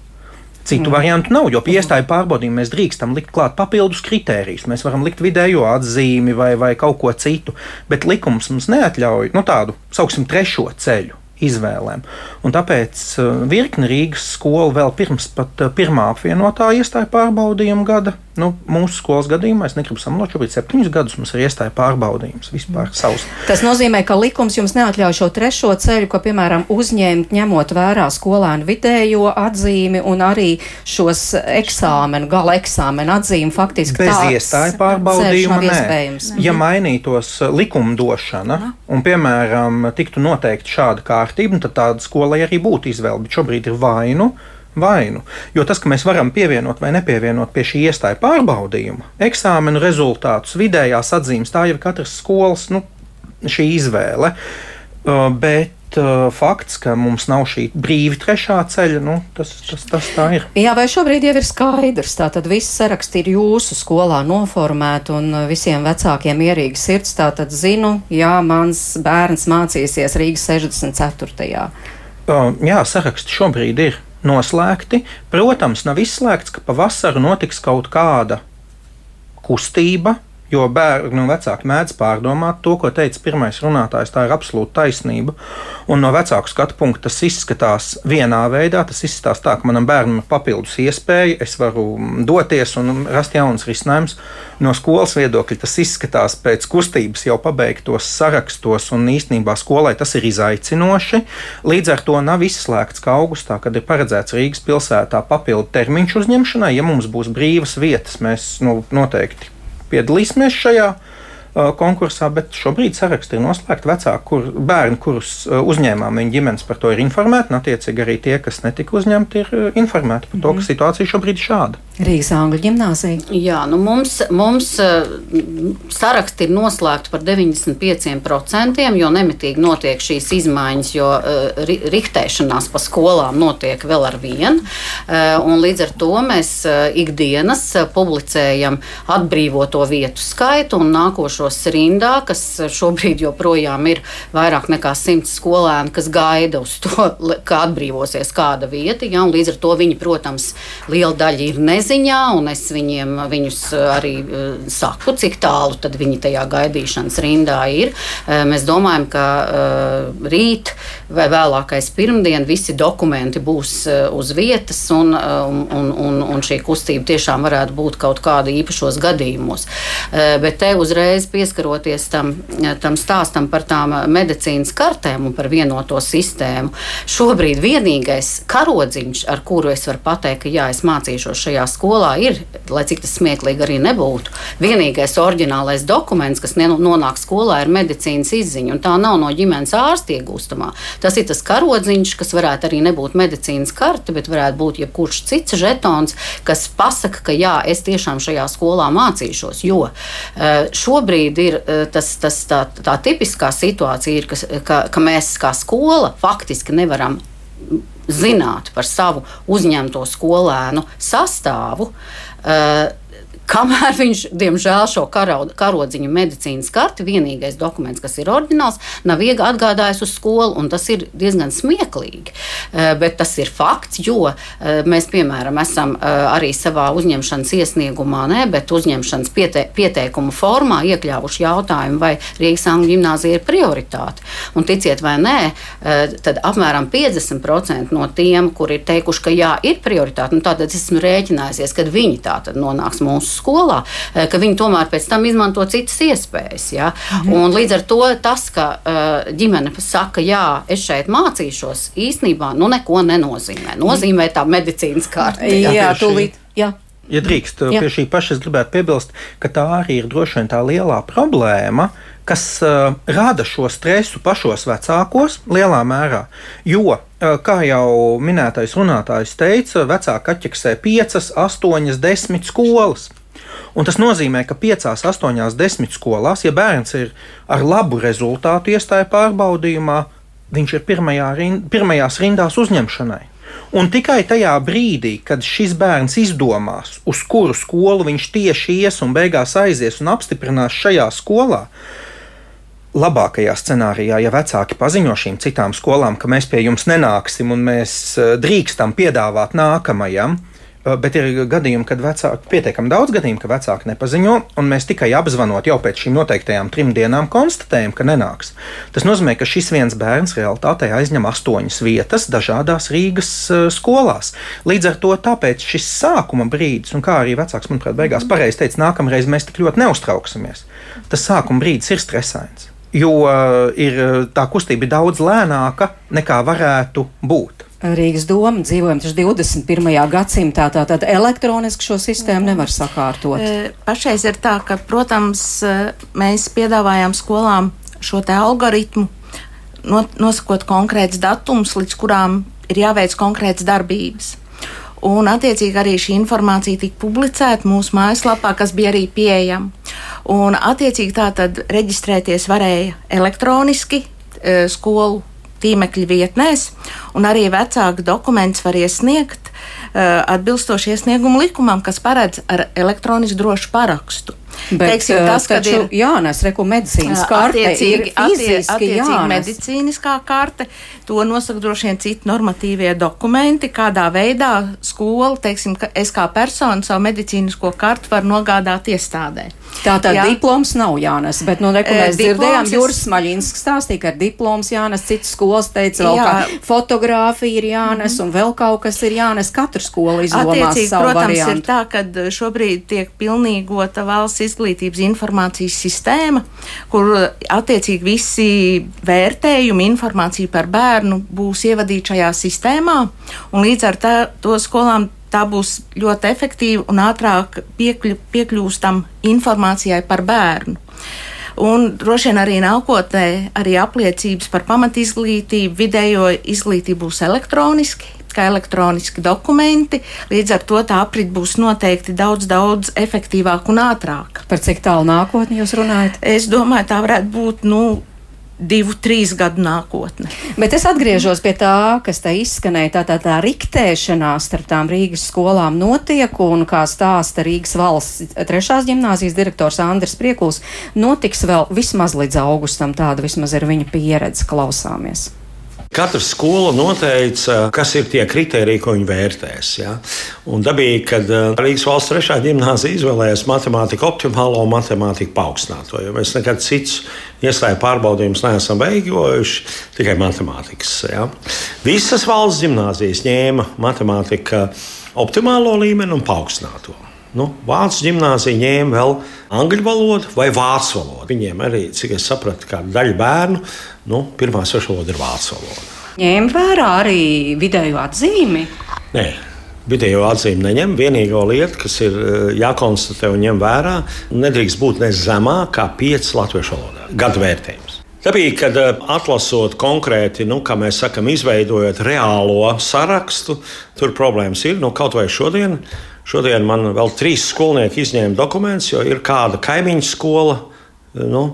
Citu mm. variantu nav, jo pie iestāju pārbaudījuma mēs drīkstam likt klāt papildus kritērijus. Mēs varam likt vidējo atzīmi vai, vai kaut ko citu, bet likums mums neatļauj nu, tādu, sauksim, trešo ceļu izvēlēm. Un tāpēc uh, virkni Rīgas skolu vēl pirms pat uh, pirmā apvienotā iestāja pārbaudījuma gada. Nu, mūsu skolas gadījumā es negribu samalot, šobrīd septiņus gadus mums ir iestāja pārbaudījums vispār savs. Tas nozīmē, ka likums jums neatļauj šo trešo ceļu, ko, piemēram, uzņemt, ņemot vērā skolēnu vidējo atzīmi un arī šos eksāmenu, gala eksāmenu atzīmi faktiski. Bez iestāja pārbaudījuma nē. Ja mainītos uh, likumdošana un, piemēram, tiktu noteikti šāda kārta, kārtību, tad tāda skolai arī būtu izvēle. Bet šobrīd ir vainu. Vainu. Jo tas, ka mēs varam pievienot vai nepievienot pie šī iestāja pārbaudījuma, eksāmenu rezultātus, vidējās atzīmes, tā jau ir katras skolas nu, izvēle. Uh, Bet uh, fakts, ka mums nav šī brīva trešā ceļa, nu, tas, tas, tas tā ir. Jā, vai šobrīd jau ir skaidrs? Tātad viss saraksts ir jūsu skolā noformēts un uh, visiem vecākiem ierīgas sirds. Tātad zinu, jā, mans bērns mācīsies Rīgas 64. Uh, jā, saraksti šobrīd ir noslēgti. Protams, nav izslēgts, ka pavasarī notiks kaut kāda kustība, Jo bērni un nu, vecāki mēdz pārdomāt to, ko teica pirmais runātājs. Tā ir absolūta taisnība. Un no vecāku skatu punkta tas izskatās vienā veidā. Tas izskatās tā, ka manam bērnam ir papildus iespēja, es varu doties un rast jaunas risinājumus. No skolas viedokļa tas izskatās pēc kustības jau pabeigtos sarakstos, un īstenībā skolai tas ir izaicinoši. Līdz ar to nav izslēgts, ka augustā, kad ir paredzēts Rīgas pilsētā papildu termiņš uzņemšanai, ja mums būs brīvas vietas, mēs nu, noteikti piedalīsimies šajā konkursā, bet šobrīd saraksti ir noslēgti. Vecāki, kur, bērni, kurus uzņēmām, viņa ģimenes par to ir informēti, un attiecīgi arī tie, kas netika uzņemti, ir informēti par to, ka mhm. situācija šobrīd ir šāda. Rīgas Angļu ģimnāzija. Jā, nu mums, mums saraksti ir noslēgti par 95%, jo nemitīgi notiek šīs izmaiņas, jo uh, riktēšanās pa skolām notiek vēl ar vienu. Uh, līdz ar to mēs uh, ikdienas publicējam atbrīvoto vietu skaitu un nākošos rindā, kas šobrīd joprojām ir vairāk nekā simts skolēni, kas gaida uz to, ka atbrīvosies kāda vieta. Ja, līdz ar to viņi, protams, liela daļa ir neziņā, un es viņiem viņus arī saku, cik tālu viņi tajā gaidīšanas rindā ir. Mēs domājam, ka rīt vai vēlākais pirmdien visi dokumenti būs uz vietas, un, un, un, un šī kustība tiešām varētu būt kaut kāda īpašos gadījumos. Bet te uzreiz pieskaroties tam, tam stāstam par tām medicīnas kartēm un par vienoto sistēmu, šobrīd vienīgais karodziņš, ar kuru es varu pateikt, ka jā, es mācīšos šajā skolā, ir, lai cik tas smieklīgi arī nebūtu, vienīgais oriģinālais dokuments, kas nonāk skolā, ir medicīnas izziņa, un tā nav no ģimenes ārsta iegūstamā. Tas ir tas karodziņš, kas varētu arī nebūt medicīnas karte, bet varētu būt jebkurš cits žetons, kas pasaka, ka jā, es tiešām šajā skolā mācīšos. Jo eh, šobrīd ir eh, tas, tas, tā, tā tipiskā situācija, ir, ka, ka, ka mēs kā skola faktiski nevaram zināt par savu uzņemto skolēnu sastāvu. Uh, Kamēr viņš, diemžēl, šo karauda, karodziņu medicīnas karti, vienīgais dokuments, kas ir oriģināls, nav atgādājis uz skolu, un tas ir diezgan smieklīgi. Eh, bet tas ir fakts, jo eh, mēs, piemēram, esam eh, arī savā uzņemšanas iesniegumā, ne, bet uzņemšanas piete, pieteikumu formā iekļāvuši jautājumu, vai Rīgas Angļu gimnāzija ir prioritāte. Un ticiet vai nē, tad apmēram 50% no tiem, kuri ir teikuši, ka jā, ir prioritāte, nu, tad es esmu rēķinājusies, kad viņi tā tad nonāks mūsu skolā, eh, ka viņi tomēr pēc tam izmanto citas iespējas. Ja? Mhm. Un līdz ar to tas, ka eh, ģimene saka, jā, es šeit mācīšos, īstenībā nu, neko nenozīmē. Nozīmē tā medicīnas kārta. Jā, jā tūlīt. Jā. Ja drīkst, Jā. pie šī paša es gribētu piebilst, ka tā arī ir droši vien tā lielā problēma, kas uh, rada šo stresu pašos vecākos lielā mērā. Jo, uh, kā jau minētais runātājs teica, vecāki atķeksē 5, 8, 10 skolas. Un tas nozīmē, ka 5, 8, 10 skolās, ja bērns ir ar labu rezultātu iestāja pārbaudījumā, viņš ir pirmajā rind, pirmajās rindās uzņemšanai. Un tikai tajā brīdī, kad šis bērns izdomās, uz kuru skolu viņš tieši ies un beigās aizies un apstiprinās šajā skolā, labākajā scenārijā, ja vecāki paziņo šīm citām skolām, ka mēs pie jums nenāksim un mēs eh, drīkstam piedāvāt nākamajam, bet ir gadījumi, kad vecāki, pietiekami daudz gadījumu, ka vecāki nepaziņo, un mēs tikai apzvanot jau pēc šīm noteiktajām trim dienām konstatējam, ka nenāks. Tas nozīmē, ka šis viens bērns realitātē aizņem astoņas vietas dažādās Rīgas uh, skolās. Līdz ar to tāpēc šis sākuma brīdis, un kā arī vecāks, manuprāt, beigās pareizi teica, nākamreiz mēs tik ļoti neuztrauksimies. Tas sākuma brīdis ir stresains, jo uh, ir, tā kustība ir daudz lēnāka nekā varētu būt. Rīgas doma dzīvojam taču 21. gadsimtā, tātad elektroniski šo sistēmu nevar sakārtot. E, pašreiz ir tā, ka, protams, e, mēs piedāvājām skolām šo te algoritmu, nosakot konkrēts datums, līdz kurām ir jāveic konkrēts darbības. Un, attiecīgi, arī šī informācija tika publicēta mūsu mājaslapā, kas bija arī pieejama. Un, attiecīgi, tā tad reģistrēties varēja elektroniski e, skolu tīmekļa vietnēs, un arī vecāku dokumentus var iesniegt uh, atbilstoši iesniegumu likumam, kas paredz ar elektronisku drošu parakstu. Bet, Teiksim, tas, ka ir jānes reku medicīnas karte, attiecīgi, attiecīgi jānes. medicīniskā karte, to nosaka droši vien citi normatīvie dokumenti, kādā veidā skola, teiksim, ka es kā persona savu medicīnisko kartu varu nogādāt iestādē. Tātad Jā. diploms nav jānes, bet, nu, neko mēs dzirdējām, es... Juris Smaļinskis stāstīja, ka ar diploms jānes, citas skolas teica, vēl Jā. kā fotografija ir jānes mm -hmm. un vēl kaut kas ir jānes, katra skola izdomās savu protams, variantu. ir tā, ka šobrīd tiek pilnīgota valsts izglītības informācijas sistēma, kur attiecīgi visi vērtējumi, informācija par bērnu būs ievadīta šajā sistēmā, un līdz ar tā, to skolām tā būs ļoti efektīva un ātrāk piekļu, piekļūstam informācijai par bērnu. Un droši vien arī nākotnē arī apliecības par pamatizglītību, vidējo izglītību būs elektroniski kā elektroniski dokumenti. Līdz ar to tā aprit būs noteikti daudz, daudz efektīvāka un ātrāka. Par cik tālu nākotni jūs runājat? Es domāju, tā varētu būt. Nu, divu, trīs gadu nākotne. Bet es atgriežos pie tā, kas te izskanēja. Tā, tā, tā riktēšanās starp tām Rīgas skolām notiek, un kā stāsta Rīgas valsts trešās gimnāzijas direktors Andris Priekuls, notiks vēl vismaz līdz augustam. Tāda vismaz ir viņa pieredze. Klausāmies! Katra skola noteica, kas ir tie kriteriji, ko viņi vērtēs. Ja? Un dabīgi, kad uh, Rīgas valsts trešā gimnāzija izvēlējās matemātiku optimālo un matemātiku paaugstināto, jo mēs nekad citus iestāju pārbaudījumus neesam veidojuši, tikai matemātikas. Ja? Visas valsts gimnāzijas ņēma matemātiku optimālo līmeni un paaugstināto. Nu, Vācu gimnāzija ņēma vēl angļu valodu vai vācu valodu. Viņiem arī, cik es sapratu, daļa bērnu, nu, pirmā svešu valoda ir vācu valoda. Ņēma vērā arī vidējo atzīmi. Nē, Vidējo atzīmi neņem. Vienīgā lieta, kas ir eh, jākonstatē un ņem vērā, nedrīkst būt ne zemāk kā 5 latviešu valodā gadu vērtējums. Tāpēc, kad eh, atlasot konkrēti, nu, kā mēs sakām, izveidojot reālo sarakstu, tur problēmas ir. Nu, kaut vai šodien Šodien man vēl trīs skolnieki izņēma dokumentus, jo ir kāda kaimiņu skola, nu,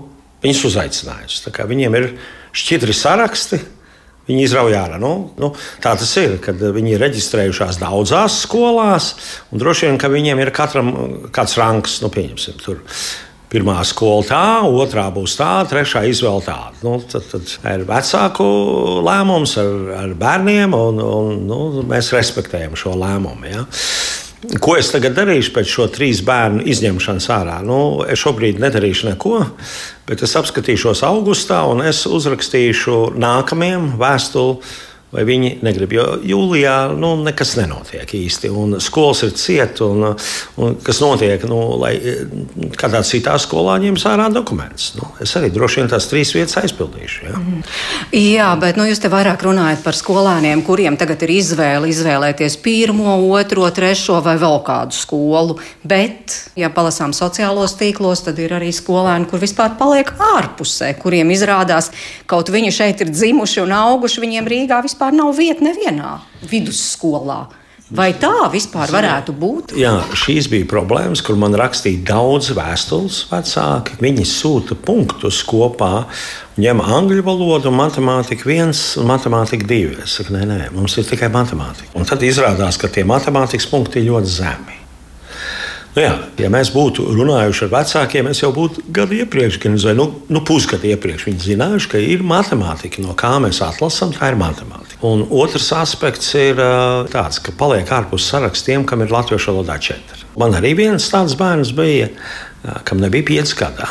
viņus uzaicinājusi. Viņiem ir šķidri saraksti. Viņi izrauj ārā. Nu, nu, tā tas ir, kad viņi ir reģistrējušās daudzās skolās, droši vien, ka viņiem ir katram kāds rangs, nu, pieņemsim, tur Pirmā skola tā, otrā būs tā, trešā izvēle tāda. Nu, tad, tad ir vecāku lēmums ar, ar bērniem, un, un nu, mēs respektējam šo lēmumu. Ja. Ko es tagad darīšu pēc šo trīs bērnu izņemšanas ārā? Nu, es šobrīd nedarīšu neko, bet es apskatīšos augustā un es uzrakstīšu nākamajam vēstuli vai viņi negrib. Jo jūlijā nu, nekas nenotiek īsti, un skolas ir cietas, un, un kas notiek, nu, lai kādā citā skolā ņems ārā dokumentus. Nu, es arī droši vien tās trīs vietas aizpildīšu. Ja? Mm. Jā, bet nu, jūs te vairāk runājat par skolēniem, kuriem tagad ir izvēle izvēlēties pirmo, otro, trešo vai vēl kādu skolu. Bet, ja palasām sociālos tīklos, tad ir arī skolēni, kur vispār paliek ārpusē, kuriem izrādās, kaut viņi šeit ir dzimuši un auguši, viņiem Rīgā vispār vispār nav vieta nevienā vidusskolā. Vai tā vispār varētu būt? Jā, šīs bija problēmas, kur man rakstīja daudz vēstules vecāki. Viņi sūta punktus kopā, ņem angļu valodu, matemātiku viens un matemātiku divi. Es saku, nē, nē, mums ir tikai matemātika. Un tad izrādās, ka tie matemātikas punkti ir ļoti zemi. Nu jā, ja mēs būtu runājuši ar vecākiem, es jau būtu gadu iepriekš, gan nu, nu, pusgadu iepriekš. Viņi zinājuši, ka ir matemātika, no kā mēs atlasām, tā ir matemātika. Un otrs aspekts ir tāds, ka paliek ārpus sarakstiem, kam ir latviešu valodā četri. Man arī viens tāds bērns bija, kam nebija pieci gadi.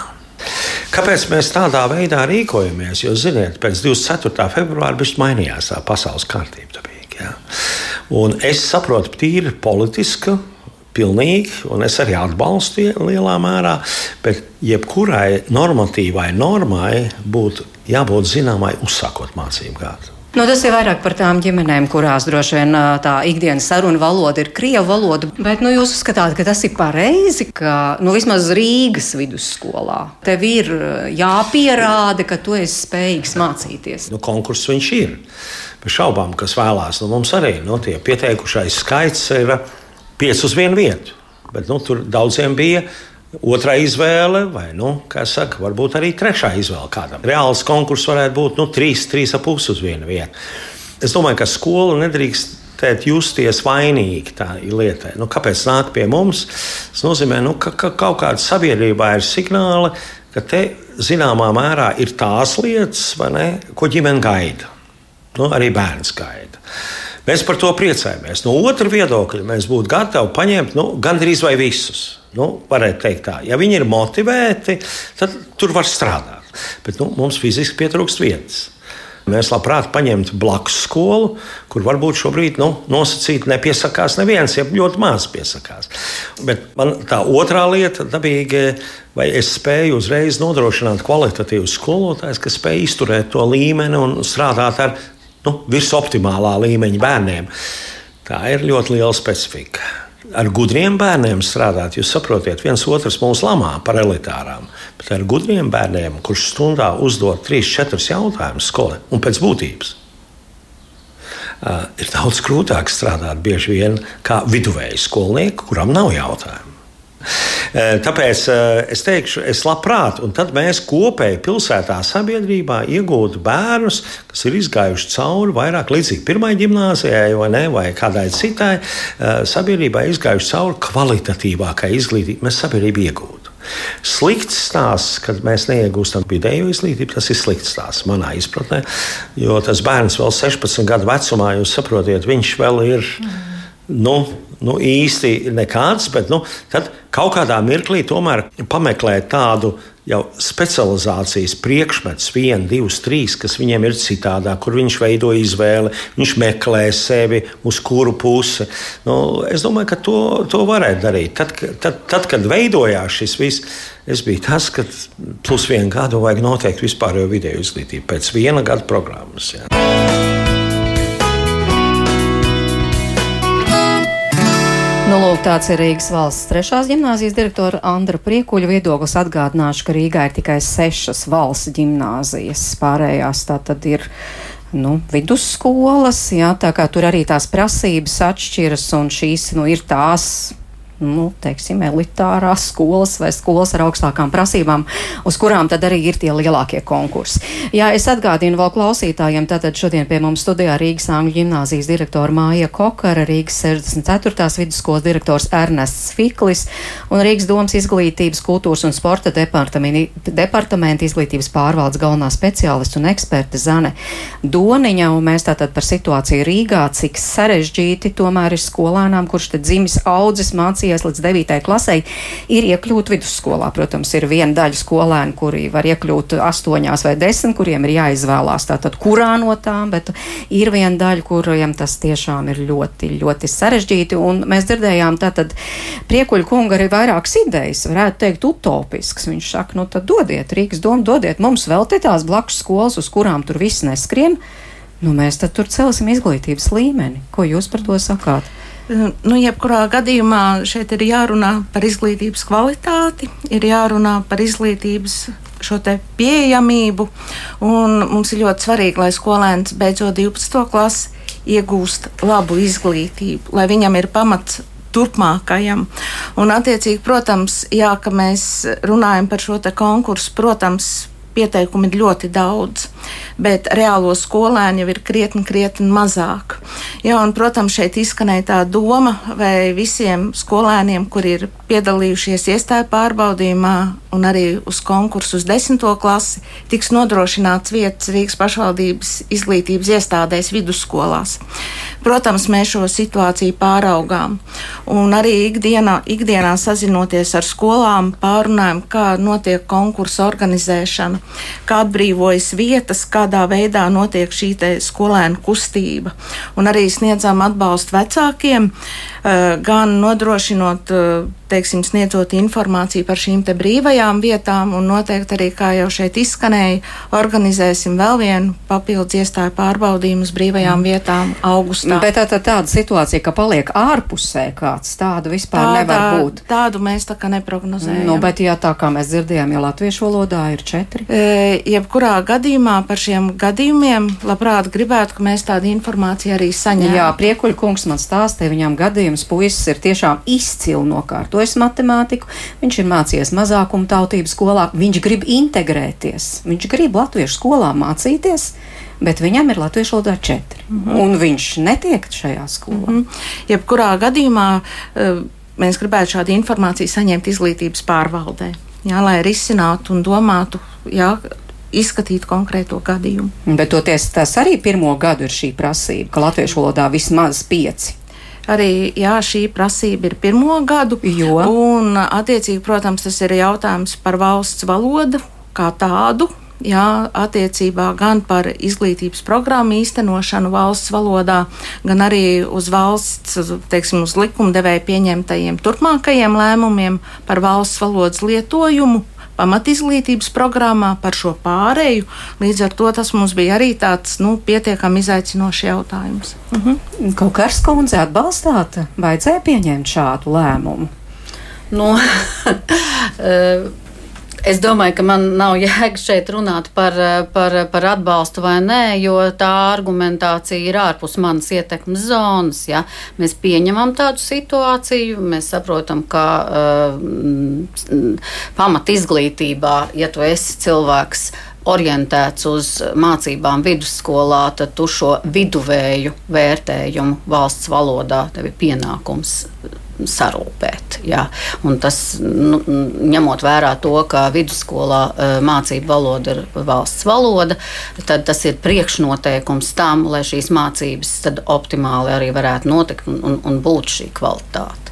Kāpēc mēs tādā veidā rīkojamies? Jo, ziniet, pēc 24. februāra viss mainījās tā pasaules kārtība. Dabīgi, ja? Un es saprotu, tīri politiski Pilnīgi, un es arī atbalstu lielā mērā, bet jebkurai normatīvai normai būtu jābūt zināmai uzsākot mācību gadu. Nu, tas ir vairāk par tām ģimenēm, kurās droši vien tā ikdienas saruna valoda ir krievu valoda. Bet nu, jūs uzskatāt, ka tas ir pareizi, ka nu, vismaz Rīgas vidusskolā tev ir jāpierāda, ka tu esi spējīgs mācīties. Nu, konkurss viņš ir. Bez šaubām, kas vēlās. Nu, mums arī nu, tie pieteikušais skaits ir 5 uz vienu vietu. Bet nu, tur daudziem bija otrā izvēle, vai nu, saka, varbūt arī trešā izvēle kādam. Reāls konkurss varētu būt nu, 3, 3,5 uz vienu vietu. Es domāju, ka skola nedrīkst justies vainīgi tā lietai. Nu, kāpēc nāk pie mums? Tas nozīmē, nu, ka, ka kaut kāda sabiedrībā ir signāli, ka te zināmā mērā ir tās lietas, ne, ko ģimene gaida. Nu, arī bērns gaida. Mēs par to priecājamies. No otra viedokļa mēs būtu gatavi paņemt nu, gandrīz vai visus. Nu, varētu teikt, tā. Ja viņi ir motivēti, tad tur var strādāt. Bet nu, mums fiziski pietrūkst vietas. Mēs labprāt paņemtu blakus skolu, kur varbūt šobrīd nu, nosacīti nepiesakās neviens, ja ļoti maz piesakās. Bet man tā otrā lieta, dabīgi, vai es spēju uzreiz nodrošināt kvalitatīvus skolotājus, kas spēj izturēt to līmeni un strādāt ar nu, virsoptimālā līmeņa bērniem. Tā ir ļoti liela specifika. ar gudriem bērniem strādāt. Jūs saprotat, viens otrs mūs lamā par elitārām, bet ar gudriem bērniem, kurš stundā uzdod 3-4 jautājumus skolē un pēc būtības. Ir daudz grūtāk strādāt bieži vien kā viduvēju skolnieku, kuram nav jautājumu. Eh, tāpēc eh, es teikšu, es labprāt, un tad mēs kopēji pilsētā sabiedrībā iegūtu bērnus, kas ir izgājuši cauri vairāk līdzīgi pirmai gimnājai vai, ne, vai kādai citai eh, sabiedrībai, izgājuši cauri kvalitatīvākai izglītībai, mēs sabiedrību iegūtu. Slikts stāsts, kad mēs neiegūstam vidējo izglītību, tas ir slikts stāsts manā izpratnē. Jo tas bērns vēl 16 gadu vecumā, jūs saprotat, viņš vēl ir. Nu, nu, īsti nekāds, bet nu, kaut kādā mirklī tomēr pameklēt tādu jau specializācijas priekšmets, viens, divs, trīs, kas viņiem ir citādāk, kur viņš veido izvēli, viņš meklē sevi, uz kuru pusi. Nu, es domāju, ka to, to varētu darīt. Tad, tad, tad, kad veidojās šis viss, es biju tas, ka plus vienu gadu vajag noteikti vispārējo video izglītību pēc viena gada programmas. Jā. Nu, lūk, tāds ir Rīgas valsts trešās gimnāzijas direktora Andra Priekuļa viedoklis. Atgādināšu, ka Rīgā ir tikai sešas valsts gimnāzijas. Pārējās tā tad ir nu, vidusskolas, jā, tā kā tur arī tās prasības atšķiras, un šīs nu, ir tās nu, teiksim, elitārās skolas vai skolas ar augstākām prasībām, uz kurām tad arī ir tie lielākie konkursi. Jā, es atgādinu vēl klausītājiem, tātad šodien pie mums studijā Rīgas Angļu ģimnāzijas direktora Māja Kokara, Rīgas 64. vidusskolas direktors Ernests Fiklis un Rīgas domas izglītības, kultūras un sporta departamenta izglītības pārvaldes galvenā speciālista un eksperte Zane Doniņa, un mēs tātad par situāciju Rīgā, cik sarežģīti tomēr ir skolēnām, kurš te dzimis audzis mācības mācījies līdz 9. klasē, ir iekļūt vidusskolā. Protams, ir viena daļa skolēnu, kuri var iekļūt 8 vai 10, kuriem ir jāizvēlās tātad, kurā no tām, bet ir viena daļa, kuriem tas tiešām ir ļoti, ļoti sarežģīti. Un mēs dzirdējām, tātad priekuļu kunga arī vairākas idejas, varētu teikt, utopisks. Viņš saka, nu tad dodiet, Rīgas doma, dodiet mums vēl te tās blakus skolas, uz kurām tur viss neskrien. Nu, mēs tad tur celsim izglītības līmeni. Ko jūs par to sakāt? Nu, jebkurā gadījumā šeit ir jārunā par izglītības kvalitāti, ir jārunā par izglītības šo pieejamību. Mums ir ļoti svarīgi, lai skolēns beidzot 12. klasi iegūst labu izglītību, lai viņam ir pamats turpmākajam. Un, attiecīgi, protams, jā, ka mēs runājam par šo konkursu, protams, pieteikumu ir ļoti daudz, bet reālo skolēnu jau ir krietni, krietni mazāk. Jā, un, protams, šeit izskanēja tā doma, vai visiem skolēniem, kuri ir piedalījušies iestāju pārbaudījumā un arī uz konkursu uz desmito klasi, tiks nodrošināts vietas Rīgas pašvaldības izglītības iestādēs vidusskolās. Protams, mēs šo situāciju pāraugām un arī ikdienā, ikdienā sazinoties ar skolām, pārunājam, kā notiek konkursu organizēšana, kā atbrīvojas vietas, kādā veidā notiek šī skolēnu kustība. Un arī sniedzam atbalstu vecākiem, eh, gan nodrošinot eh, teiksim, sniedzot informāciju par šīm brīvajām vietām, un noteikti arī, kā jau šeit izskanēja, organizēsim vēl vienu papildus iestāju pārbaudījumu uz brīvajām mm. vietām augustā. Bet tā, tā, tāda situācija, ka paliek ārpusē kāds, tādu vispār tā, nevar tā, būt. Tādu mēs tā kā neprognozējam. Nu, bet jā, tā kā mēs dzirdējām, ja latviešu valodā ir četri. E, jebkurā gadījumā par šiem gadījumiem labprāt gribētu, ka mēs tādu informāciju arī saņemtu. Jā, priekuļkungs man stāstīja, viņam gadījums puisis ir tiešām izcili nokārtojis gatavojas matemātiku, viņš ir mācījies mazākuma tautību skolā, viņš grib integrēties, viņš grib latviešu skolā mācīties. Bet viņam ir latviešu valodā četri, mm -hmm. un viņš netiek šajā skolā. Mm -hmm. Jebkurā gadījumā eh, mēs gribētu šādu informāciju saņemt izglītības pārvaldē, jā, lai risinātu un domātu, jā, izskatīt konkrēto gadījumu. Bet toties tas arī pirmo gadu ir šī prasība, ka latviešu valodā vismaz pieci. Arī jā, šī prasība ir pirmo gadu. Jo. Un, attiecīgi, protams, tas ir jautājums par valsts valodu kā tādu. Jā, attiecībā gan par izglītības programmu īstenošanu valsts valodā, gan arī uz valsts, teiksim, uz likumdevēja pieņemtajiem turpmākajiem lēmumiem par valsts valodas lietojumu pamatizglītības programmā par šo pāreju. Līdz ar to tas mums bija arī tāds nu, pietiekami izaicinošs jautājums. Mhm. Kaut kāds kundze atbalstāt, vajadzēja pieņemt šādu lēmumu. Nu, Es domāju, ka man nav jēga šeit runāt par, par, par atbalstu vai nē, jo tā argumentācija ir ārpus manas ietekmes zonas. Ja? Mēs pieņemam tādu situāciju, mēs saprotam, ka uh, pamat izglītībā, ja tu esi cilvēks, orientēts uz mācībām vidusskolā, tad tu šo viduvēju vērtējumu valsts valodā tev ir pienākums sarūpēt. Jā. Un tas, nu, ņemot vērā to, ka vidusskolā uh, mācību valoda ir valsts valoda, tad tas ir priekšnoteikums tam, lai šīs mācības optimāli arī varētu notikt un, un, un būt šī kvalitāte.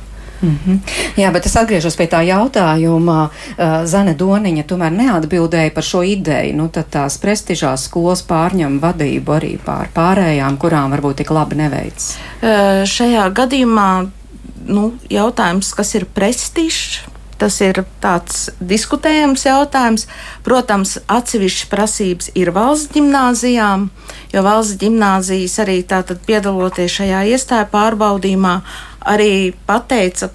Mm -hmm. Jā, bet es atgriežos pie tā jautājuma. Uh, Zane Doniņa tomēr neatbildēja par šo ideju. Nu, tad tās prestižās skolas pārņem vadību arī pār pārējām, kurām varbūt tik labi neveic. Uh, šajā gadījumā nu, jautājums, kas ir prestižs. Tas ir tāds diskutējams jautājums. Protams, atsevišķas prasības ir valsts gimnāzijām, jo valsts gimnāzijas arī piedaloties šajā iestāju pārbaudījumā, arī pateica,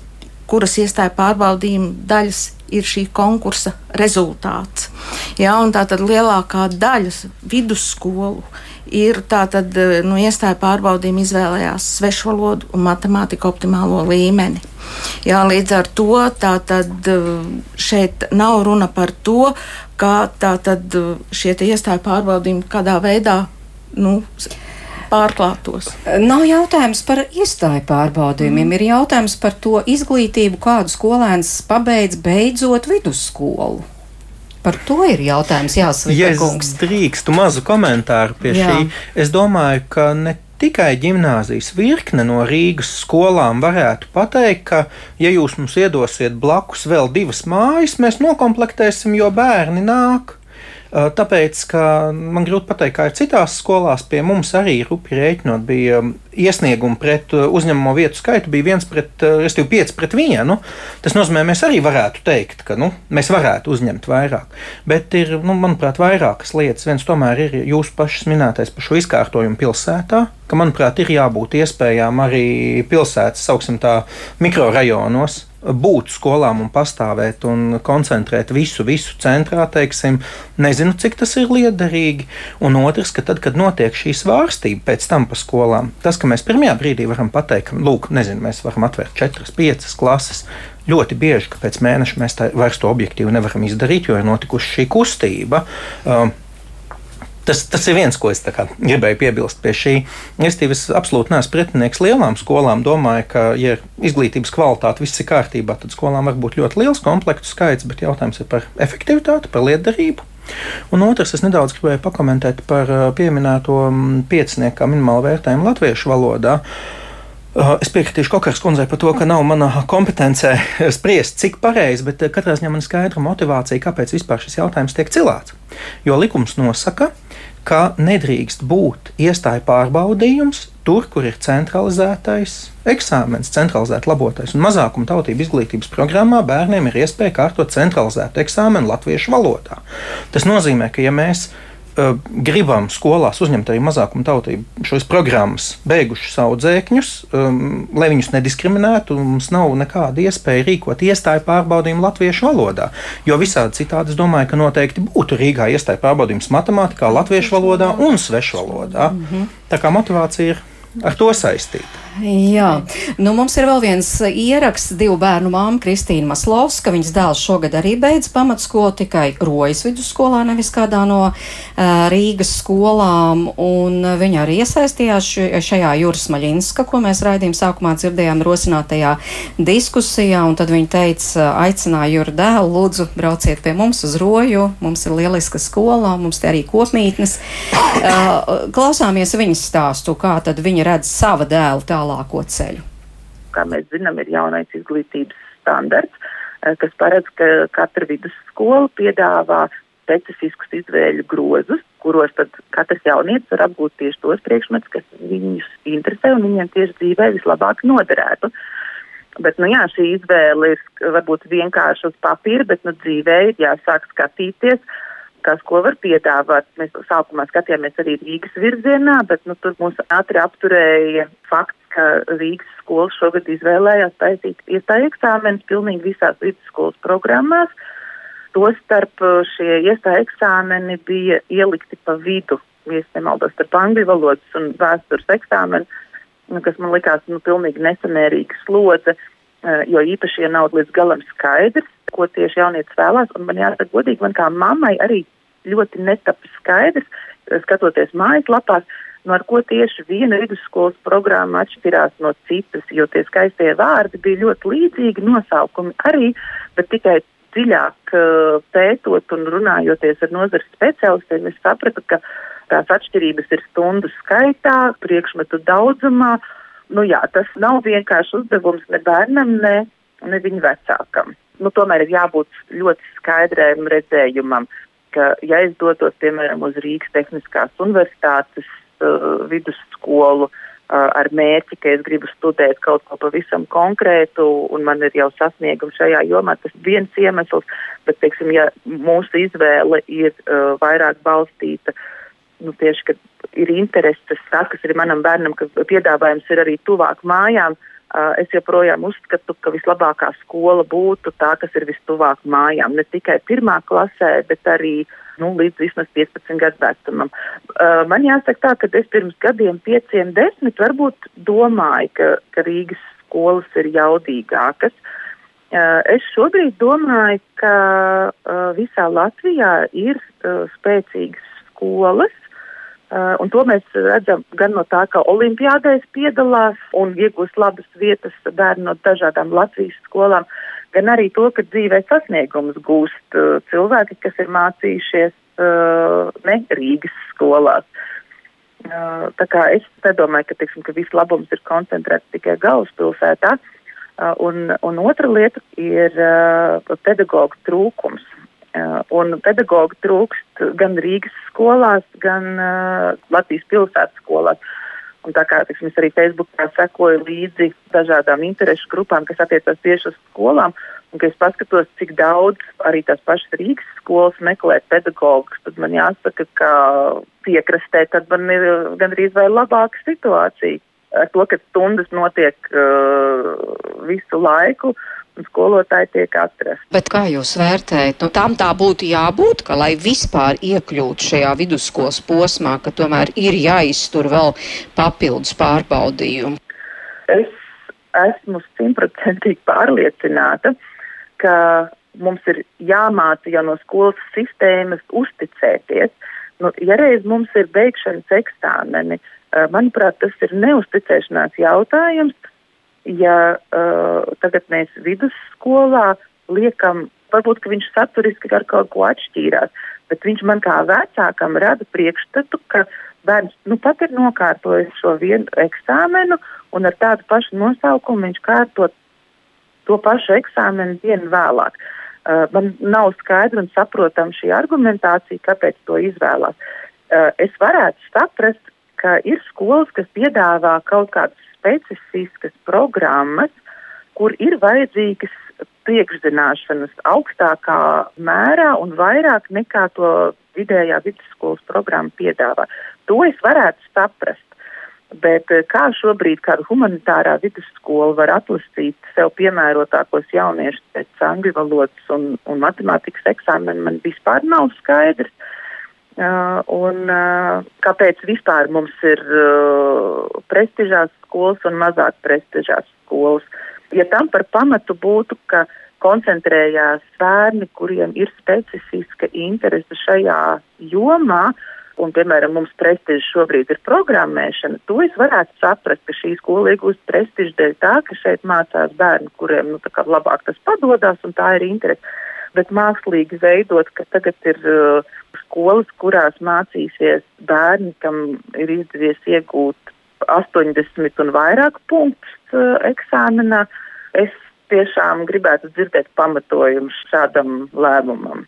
kuras iestāju pārbaudījuma daļas ir šī konkursa rezultāts. Un tā tad lielākā daļa vidusskolu ir tātad eh, nu, iestāju pārbaudījuma izvēlējās svešvalodu un matemātiku optimālo līmeni. Jā, līdz ar to tātad eh, šeit nav runa par to, kā tātad eh, šie iestāju pārbaudījumi kādā veidā. Nu, pārklātos. Nav jautājums par iestāju pārbaudījumiem, mm. ir jautājums par to izglītību, kādu skolēns pabeidz beidzot vidusskolu. Par to ir jautājums jāsaka. Ja es drīkstu mazu komentāru pie Jā. šī, es domāju, ka ne tikai gimnāzijas virkne no Rīgas skolām varētu pateikt, ka, ja jūs mums iedosiet blakus vēl divas mājas, mēs nokomplektēsim, jo bērni nāk. Tāpēc, ka man grūti pateikt, kā ir citās skolās, pie mums arī rupi rēķinot, bija iesniegumi pret uzņemamo vietu skaitu, bija viens pret, respektīvi, pieci pret vienu. Tas nozīmē, mēs arī varētu teikt, ka nu, mēs varētu uzņemt vairāk. Bet ir, nu, manuprāt, vairākas lietas. Viens tomēr ir jūsu pašas minētais par šo izkārtojumu pilsētā, ka, manuprāt, ir jābūt iespējām arī pilsētas, tā, mikrorajonos būt skolām un pastāvēt un koncentrēt visu, visu centrā, teiksim, nezinu, cik tas ir liederīgi. Un otrs, ka tad, kad notiek šī svārstība pēc tam pa skolām, tas, ka mēs pirmajā brīdī varam pateikt, ka, lūk, nezinu, mēs varam atvērt četras, piecas klases. Ļoti bieži, ka pēc mēneša mēs tā, vairs to objektīvi nevaram izdarīt, jo ir notikusi šī kustība. Uh, Tas, tas ir viens, ko es gribēju piebilst pie šī. Es, absolūti neesmu pretinieks lielām skolām. Domāju, ka, ja ir izglītības kvalitāte, viss ir kārtībā, tad skolām var būt ļoti liels komplektu skaits, bet jautājums ir par efektivitāti, par lietderību. Un otrs, es nedaudz gribēju pakomentēt par pieminēto piecinieku minimālu vērtējumu latviešu valodā. Uh, es piekritīšu Kokaras kundzei par to, ka nav manā kompetencē spriest, cik pareizi, bet uh, katrā ziņā man ir skaidra motivācija, kāpēc vispār šis jautājums tiek cilāts. Jo likums nosaka, ka nedrīkst būt iestāju pārbaudījums tur, kur ir centralizētais eksāmens, centralizēta labotais. Un mazākuma tautību izglītības programmā bērniem ir iespēja kārtot centralizētu eksāmenu latviešu valodā. Tas nozīmē, ka ja mēs uh, gribam skolās uzņemt arī mazākuma tautību šos programmas, beigušus audzēkņus, um, lai viņus nediskriminētu, mums nav nekāda iespēja rīkot iestāju pārbaudījumu latviešu valodā. Jo visādi citādi es domāju, ka noteikti būtu Rīgā iestāju pārbaudījums matemātikā, latviešu valodā un svešu valodā. Mhm. Tā kā motivācija ir ar to saistīta. Jā, nu mums ir vēl viens ieraksts. Divu bērnu māma Kristīna Maslovska. Viņas dēls šogad arī beidz pamatskolu tikai Rojas vidusskolā, nevis kādā no uh, Rīgas skolām. Un viņa arī iesaistījās šajā Jūras Maļinska, ko mēs raidījuma sākumā dzirdējām, rosinātajā diskusijā. Un tad viņa teica, aicināja Jūra dēlu, lūdzu, brauciet pie mums uz Roju. Mums ir lieliska skola, mums te arī kopmītnes. Uh, klausāmies viņas stāstu, kā tad viņa redz sava dēla tālāk tālāko ceļu? Kā mēs zinām, ir jaunais izglītības standarts, eh, kas paredz, ka katra vidusskola piedāvā specifiskus izvēļu grozus, kuros katrs jaunietis var apgūt tieši tos priekšmetus, kas viņus interesē un viņiem tieši dzīvē vislabāk noderētu. Bet, nu jā, šī izvēle ir varbūt vienkārši uz papīra, bet nu, dzīvē ir jāsāk skatīties, kas ko var piedāvāt. Mēs sākumā skatījāmies arī Rīgas virzienā, bet nu, tur mūs ātri apturēja fakts, ka Rīgas skolas šogad izvēlējās taisīt iestāju eksāmenus pilnīgi visās vidusskolas programmās. Tostarp šie iestāju eksāmeni bija ielikti pa vidu, ja nemaldos, starp angļu valodas un vēstures eksāmenu Nu, kas man likās nu, pilnīgi nesamērīga slodze, eh, jo īpaši, ja nav līdz galam skaidrs, ko tieši jaunietis vēlās. Un man jāsaka, godīgi, man kā mammai arī ļoti netapa skaidrs, eh, skatoties mājaslapās, no ar ko tieši viena vidusskolas programma atšķirās no citas, jo tie skaistie vārdi bija ļoti līdzīgi, nosaukumi arī, bet tikai dziļāk uh, pētot un runājoties ar nozares speciālistiem, es sapratu, ka Tās atšķirības ir stundu skaitā, priekšmetu daudzumā. Nu, jā, tas nav vienkārši uzdevums ne bērnam, ne, ne viņa vecākam. Nu, tomēr ir jābūt ļoti skaidrēm redzējumam, ka, ja es dotos, piemēram, uz Rīgas Tehniskās Universitātes uh, vidusskolu, uh, ar mērķi, ka es gribu studēt kaut ko pavisam konkrētu, un man ir jau sasniegumi šajā jomā. Tas viens iemesls, bet, teiksim, ja mūsu izvēle ir uh, vairāk balstīta nu, tieši, ka ir intereses, tas, kas ir manam bērnam, ka piedāvājums ir arī tuvāk mājām. Uh, es joprojām uzskatu, ka vislabākā skola būtu tā, kas ir vistuvāk mājām. Ne tikai pirmā klasē, bet arī nu, līdz vismaz 15 gadu vecumam. Uh, man jāsaka tā, ka es pirms gadiem, pieciem, desmit, varbūt domāju, ka, ka Rīgas skolas ir jaudīgākas. Uh, es šobrīd domāju, ka uh, visā Latvijā ir uh, spēcīgas skolas, Uh, un to mēs redzam gan no tā, ka olimpiādēs piedalās un iegūst labas vietas bērni no dažādām Latvijas skolām, gan arī to, ka dzīvē sasniegumus gūst uh, cilvēki, kas ir mācījušies uh, ne Rīgas skolās. Uh, tā kā es domāju, ka, tiksim, ka viss labums ir koncentrēts tikai galvaspilsētā. Uh, un, un otra lieta ir uh, pedagoģa trūkums. Uh, un pedagoģi trūkst gan Rīgas skolās, gan uh, Latvijas pilsētas skolās. Un tā kā tiksim, es arī Facebookā sekoju līdzi dažādām interešu grupām, kas attiecas tieši uz skolām, un kad es paskatos, cik daudz arī tās pašas Rīgas skolas meklē pedagogus, tad man jāsaka, ka piekrastē tad man ir gandrīz vai labāka situācija. Ar to, ka stundas notiek uh, visu laiku, uh, un skolotāji tiek atrasti. Bet kā jūs vērtējat? Nu, tam tā būtu jābūt, ka, lai vispār iekļūtu šajā vidusskolas posmā, ka tomēr ir jāiztur vēl papildus pārbaudījumu. Es esmu simtprocentīgi pārliecināta, ka mums ir jāmāca jau no skolas sistēmas uzticēties. Nu, ja reiz mums ir beigšanas eksāmeni, eh, manuprāt, tas ir neusticēšanās jautājums ja uh, tagad mēs vidusskolā liekam, varbūt viņš saturiski ar kaut ko atšķīrās, bet viņš man kā vecākam rada priekšstatu, ka bērns nu pat ir nokārtojis šo vienu eksāmenu un ar tādu pašu nosaukumu viņš kārtot to pašu eksāmenu dienu vēlāk. Uh, man nav skaidra un saprotama šī argumentācija, kāpēc to izvēlās. Uh, es varētu saprast, ka ir skolas, kas piedāvā kaut kādus specifiskas programmas, kur ir vajadzīgas priekšzināšanas augstākā mērā un vairāk nekā to vidējā vidusskolas programma piedāvā. To es varētu saprast. Bet eh, kā šobrīd kāda humanitārā vidusskola var atlasīt sev piemērotākos jauniešus pēc angļu valodas un, un matemātikas eksāmena, man vispār nav skaidrs. Uh, un uh, kāpēc vispār mums ir uh, prestižās skolas un mazāk prestižās skolas? Ja tam par pamatu būtu, ka koncentrējās bērni, kuriem ir specifiska interese šajā jomā, un, piemēram, mums prestižs šobrīd ir programmēšana, to es varētu saprast, ka šī skola iegūst prestižu dēļ tā, ka šeit mācās bērni, kuriem nu, labāk tas padodas, un tā ir interese. Bet mākslīgi veidot, ka tagad ir uh, skolas, kurās mācīsies bērni, kam ir izdevies iegūt 80 un vairāk punktus uh, eksāmenā. Es tiešām gribētu dzirdēt pamatojumu šādam lēmumam.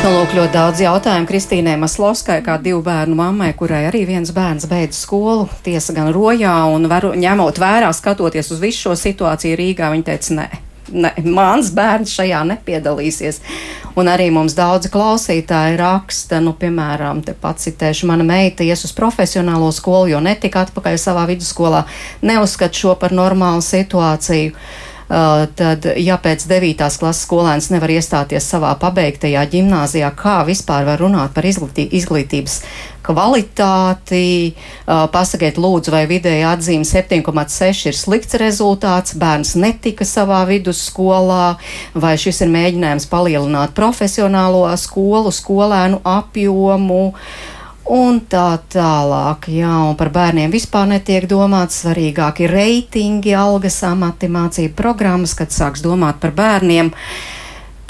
Nu, lūk, ļoti daudz jautājumu Kristīnai Maslovskai, kā divu bērnu mammai, kurai arī viens bērns beidz skolu, tiesa gan rojā, un varu, ņemot vērā, skatoties uz visu šo situāciju Rīgā, viņa teica, nē. Ne, mans bērns šajā nepiedalīsies. Un arī mums daudzi klausītāji raksta, nu, piemēram, te pats citēšu, mana meita ies uz profesionālo skolu, jo netika atpakaļ savā vidusskolā. Neuzskat šo par normālu situāciju. Uh, tad, ja pēc 9. klases skolēns nevar iestāties savā pabeigtajā gimnāzijā, kā vispār var runāt par izglītī, izglītības kvalitāti. Uh, pasakiet, lūdzu, vai vidēja atzīme 7,6 ir slikts rezultāts, bērns netika savā vidusskolā, vai šis ir mēģinājums palielināt profesionālo skolu, skolēnu apjomu. Uh, un tā tālāk. Jā, un par bērniem vispār netiek domāts. Svarīgāk ir reitingi, algas, amati, mācību programmas, kad sāks domāt par bērniem.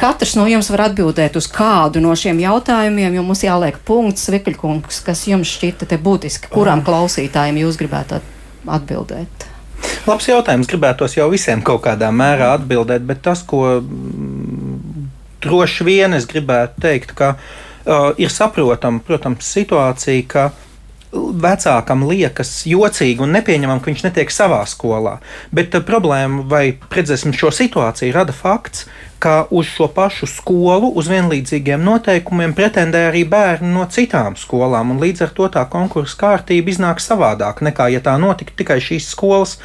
Katrs no jums var atbildēt uz kādu no šiem jautājumiem, jo mums jāliek punkts, Vikļkungs, kas jums šķita te būtiski, kuram klausītājiem jūs gribētu atbildēt. Labs jautājums. Gribētos jau visiem kaut kādā mērā atbildēt, bet tas, ko mm, droši vien es gribētu teikt, ka uh, ir saprotama, protams, situācija, ka vecākam liekas jocīgi un nepieņemam, ka viņš netiek savā skolā. Bet uh, problēma vai, redzēsim, šo situāciju rada fakts, ka uz šo pašu skolu, uz vienlīdzīgiem noteikumiem pretendē arī bērni no citām skolām. Līdz ar to tā konkursa kārtība iznāk savādāk nekā, ja tā notiktu tikai šīs skolas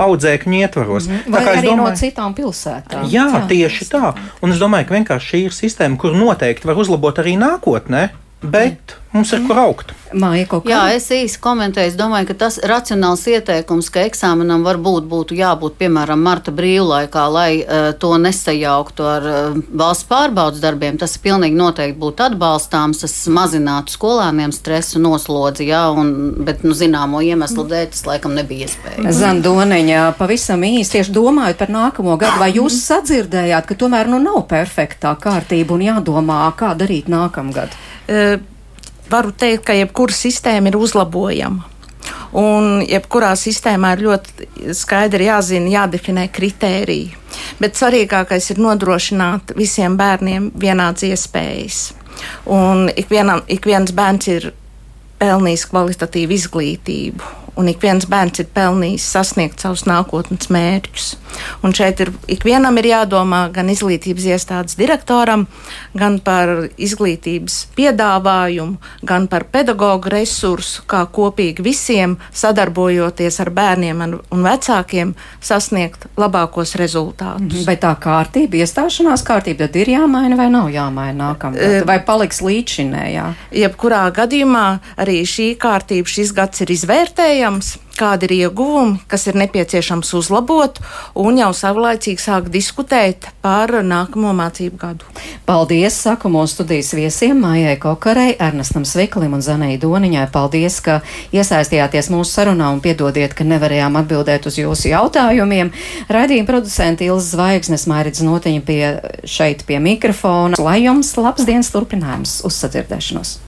audzēkņu ietvaros. -hmm. Vai arī domāju, no citām pilsētām. Jā, jā tieši tā. Un es domāju, ka vienkārši šī ir sistēma, kur noteikti var uzlabot arī nākotnē bet mums ir kur augt. Māja, Jā, es īsi komentēju. Es domāju, ka tas racionāls ieteikums, ka eksāmenam varbūt būtu jābūt piemēram marta brīvlaikā, lai uh, to nesajauktu ar uh, valsts pārbaudas darbiem. Tas pilnīgi noteikti būtu atbalstāms. Tas mazinātu skolēniem stresu noslodzi, jā, un, bet nu, zināmo iemeslu dēļ tas laikam nebija iespējams. Zandoneņa, pavisam īsi tieši domājot par nākamo gadu, vai jūs sadzirdējāt, ka tomēr nu nav perfektā kārtība un jādomā, kā darīt nākamgad? Eh, varu teikt, ka jebkura sistēma ir uzlabojama. Un jebkurā sistēmā ir ļoti skaidri jāzina, jādefinē kritēriji. Bet svarīgākais ir nodrošināt visiem bērniem vienādas iespējas. Un ik, vienam, ik viens bērns ir pelnījis kvalitatīvu izglītību un ik viens bērns ir pelnījis sasniegt savus nākotnes mērķus. Un šeit ir ikvienam ir jādomā gan izglītības iestādes direktoram, gan par izglītības piedāvājumu, gan par pedagoģu resursu, kā kopīgi visiem sadarbojoties ar bērniem un vecākiem sasniegt labākos rezultātus. Mhm. Vai tā kārtība, iestāšanās kārtība, tad ir jāmaina vai nav jāmaina nākamgad? Vai paliks līdzinējā? Jebkurā gadījumā arī šī kārtība šis gads ir izvērtējama iespējams, kādi ir ieguvumi, kas ir nepieciešams uzlabot, un jau savlaicīgi sāk diskutēt par nākamo mācību gadu. Paldies, saku mūsu studijas viesiem Mājai Kokarei, Ernestam Sviklim un Zanai Doniņai. Paldies, ka iesaistījāties mūsu sarunā un piedodiet, ka nevarējām atbildēt uz jūsu jautājumiem. Raidījuma producenti Ilza Zvaigznes, Mairidz Notiņa pie šeit pie mikrofona. Lai jums labs dienas turpinājums uz sadzirdēšanos!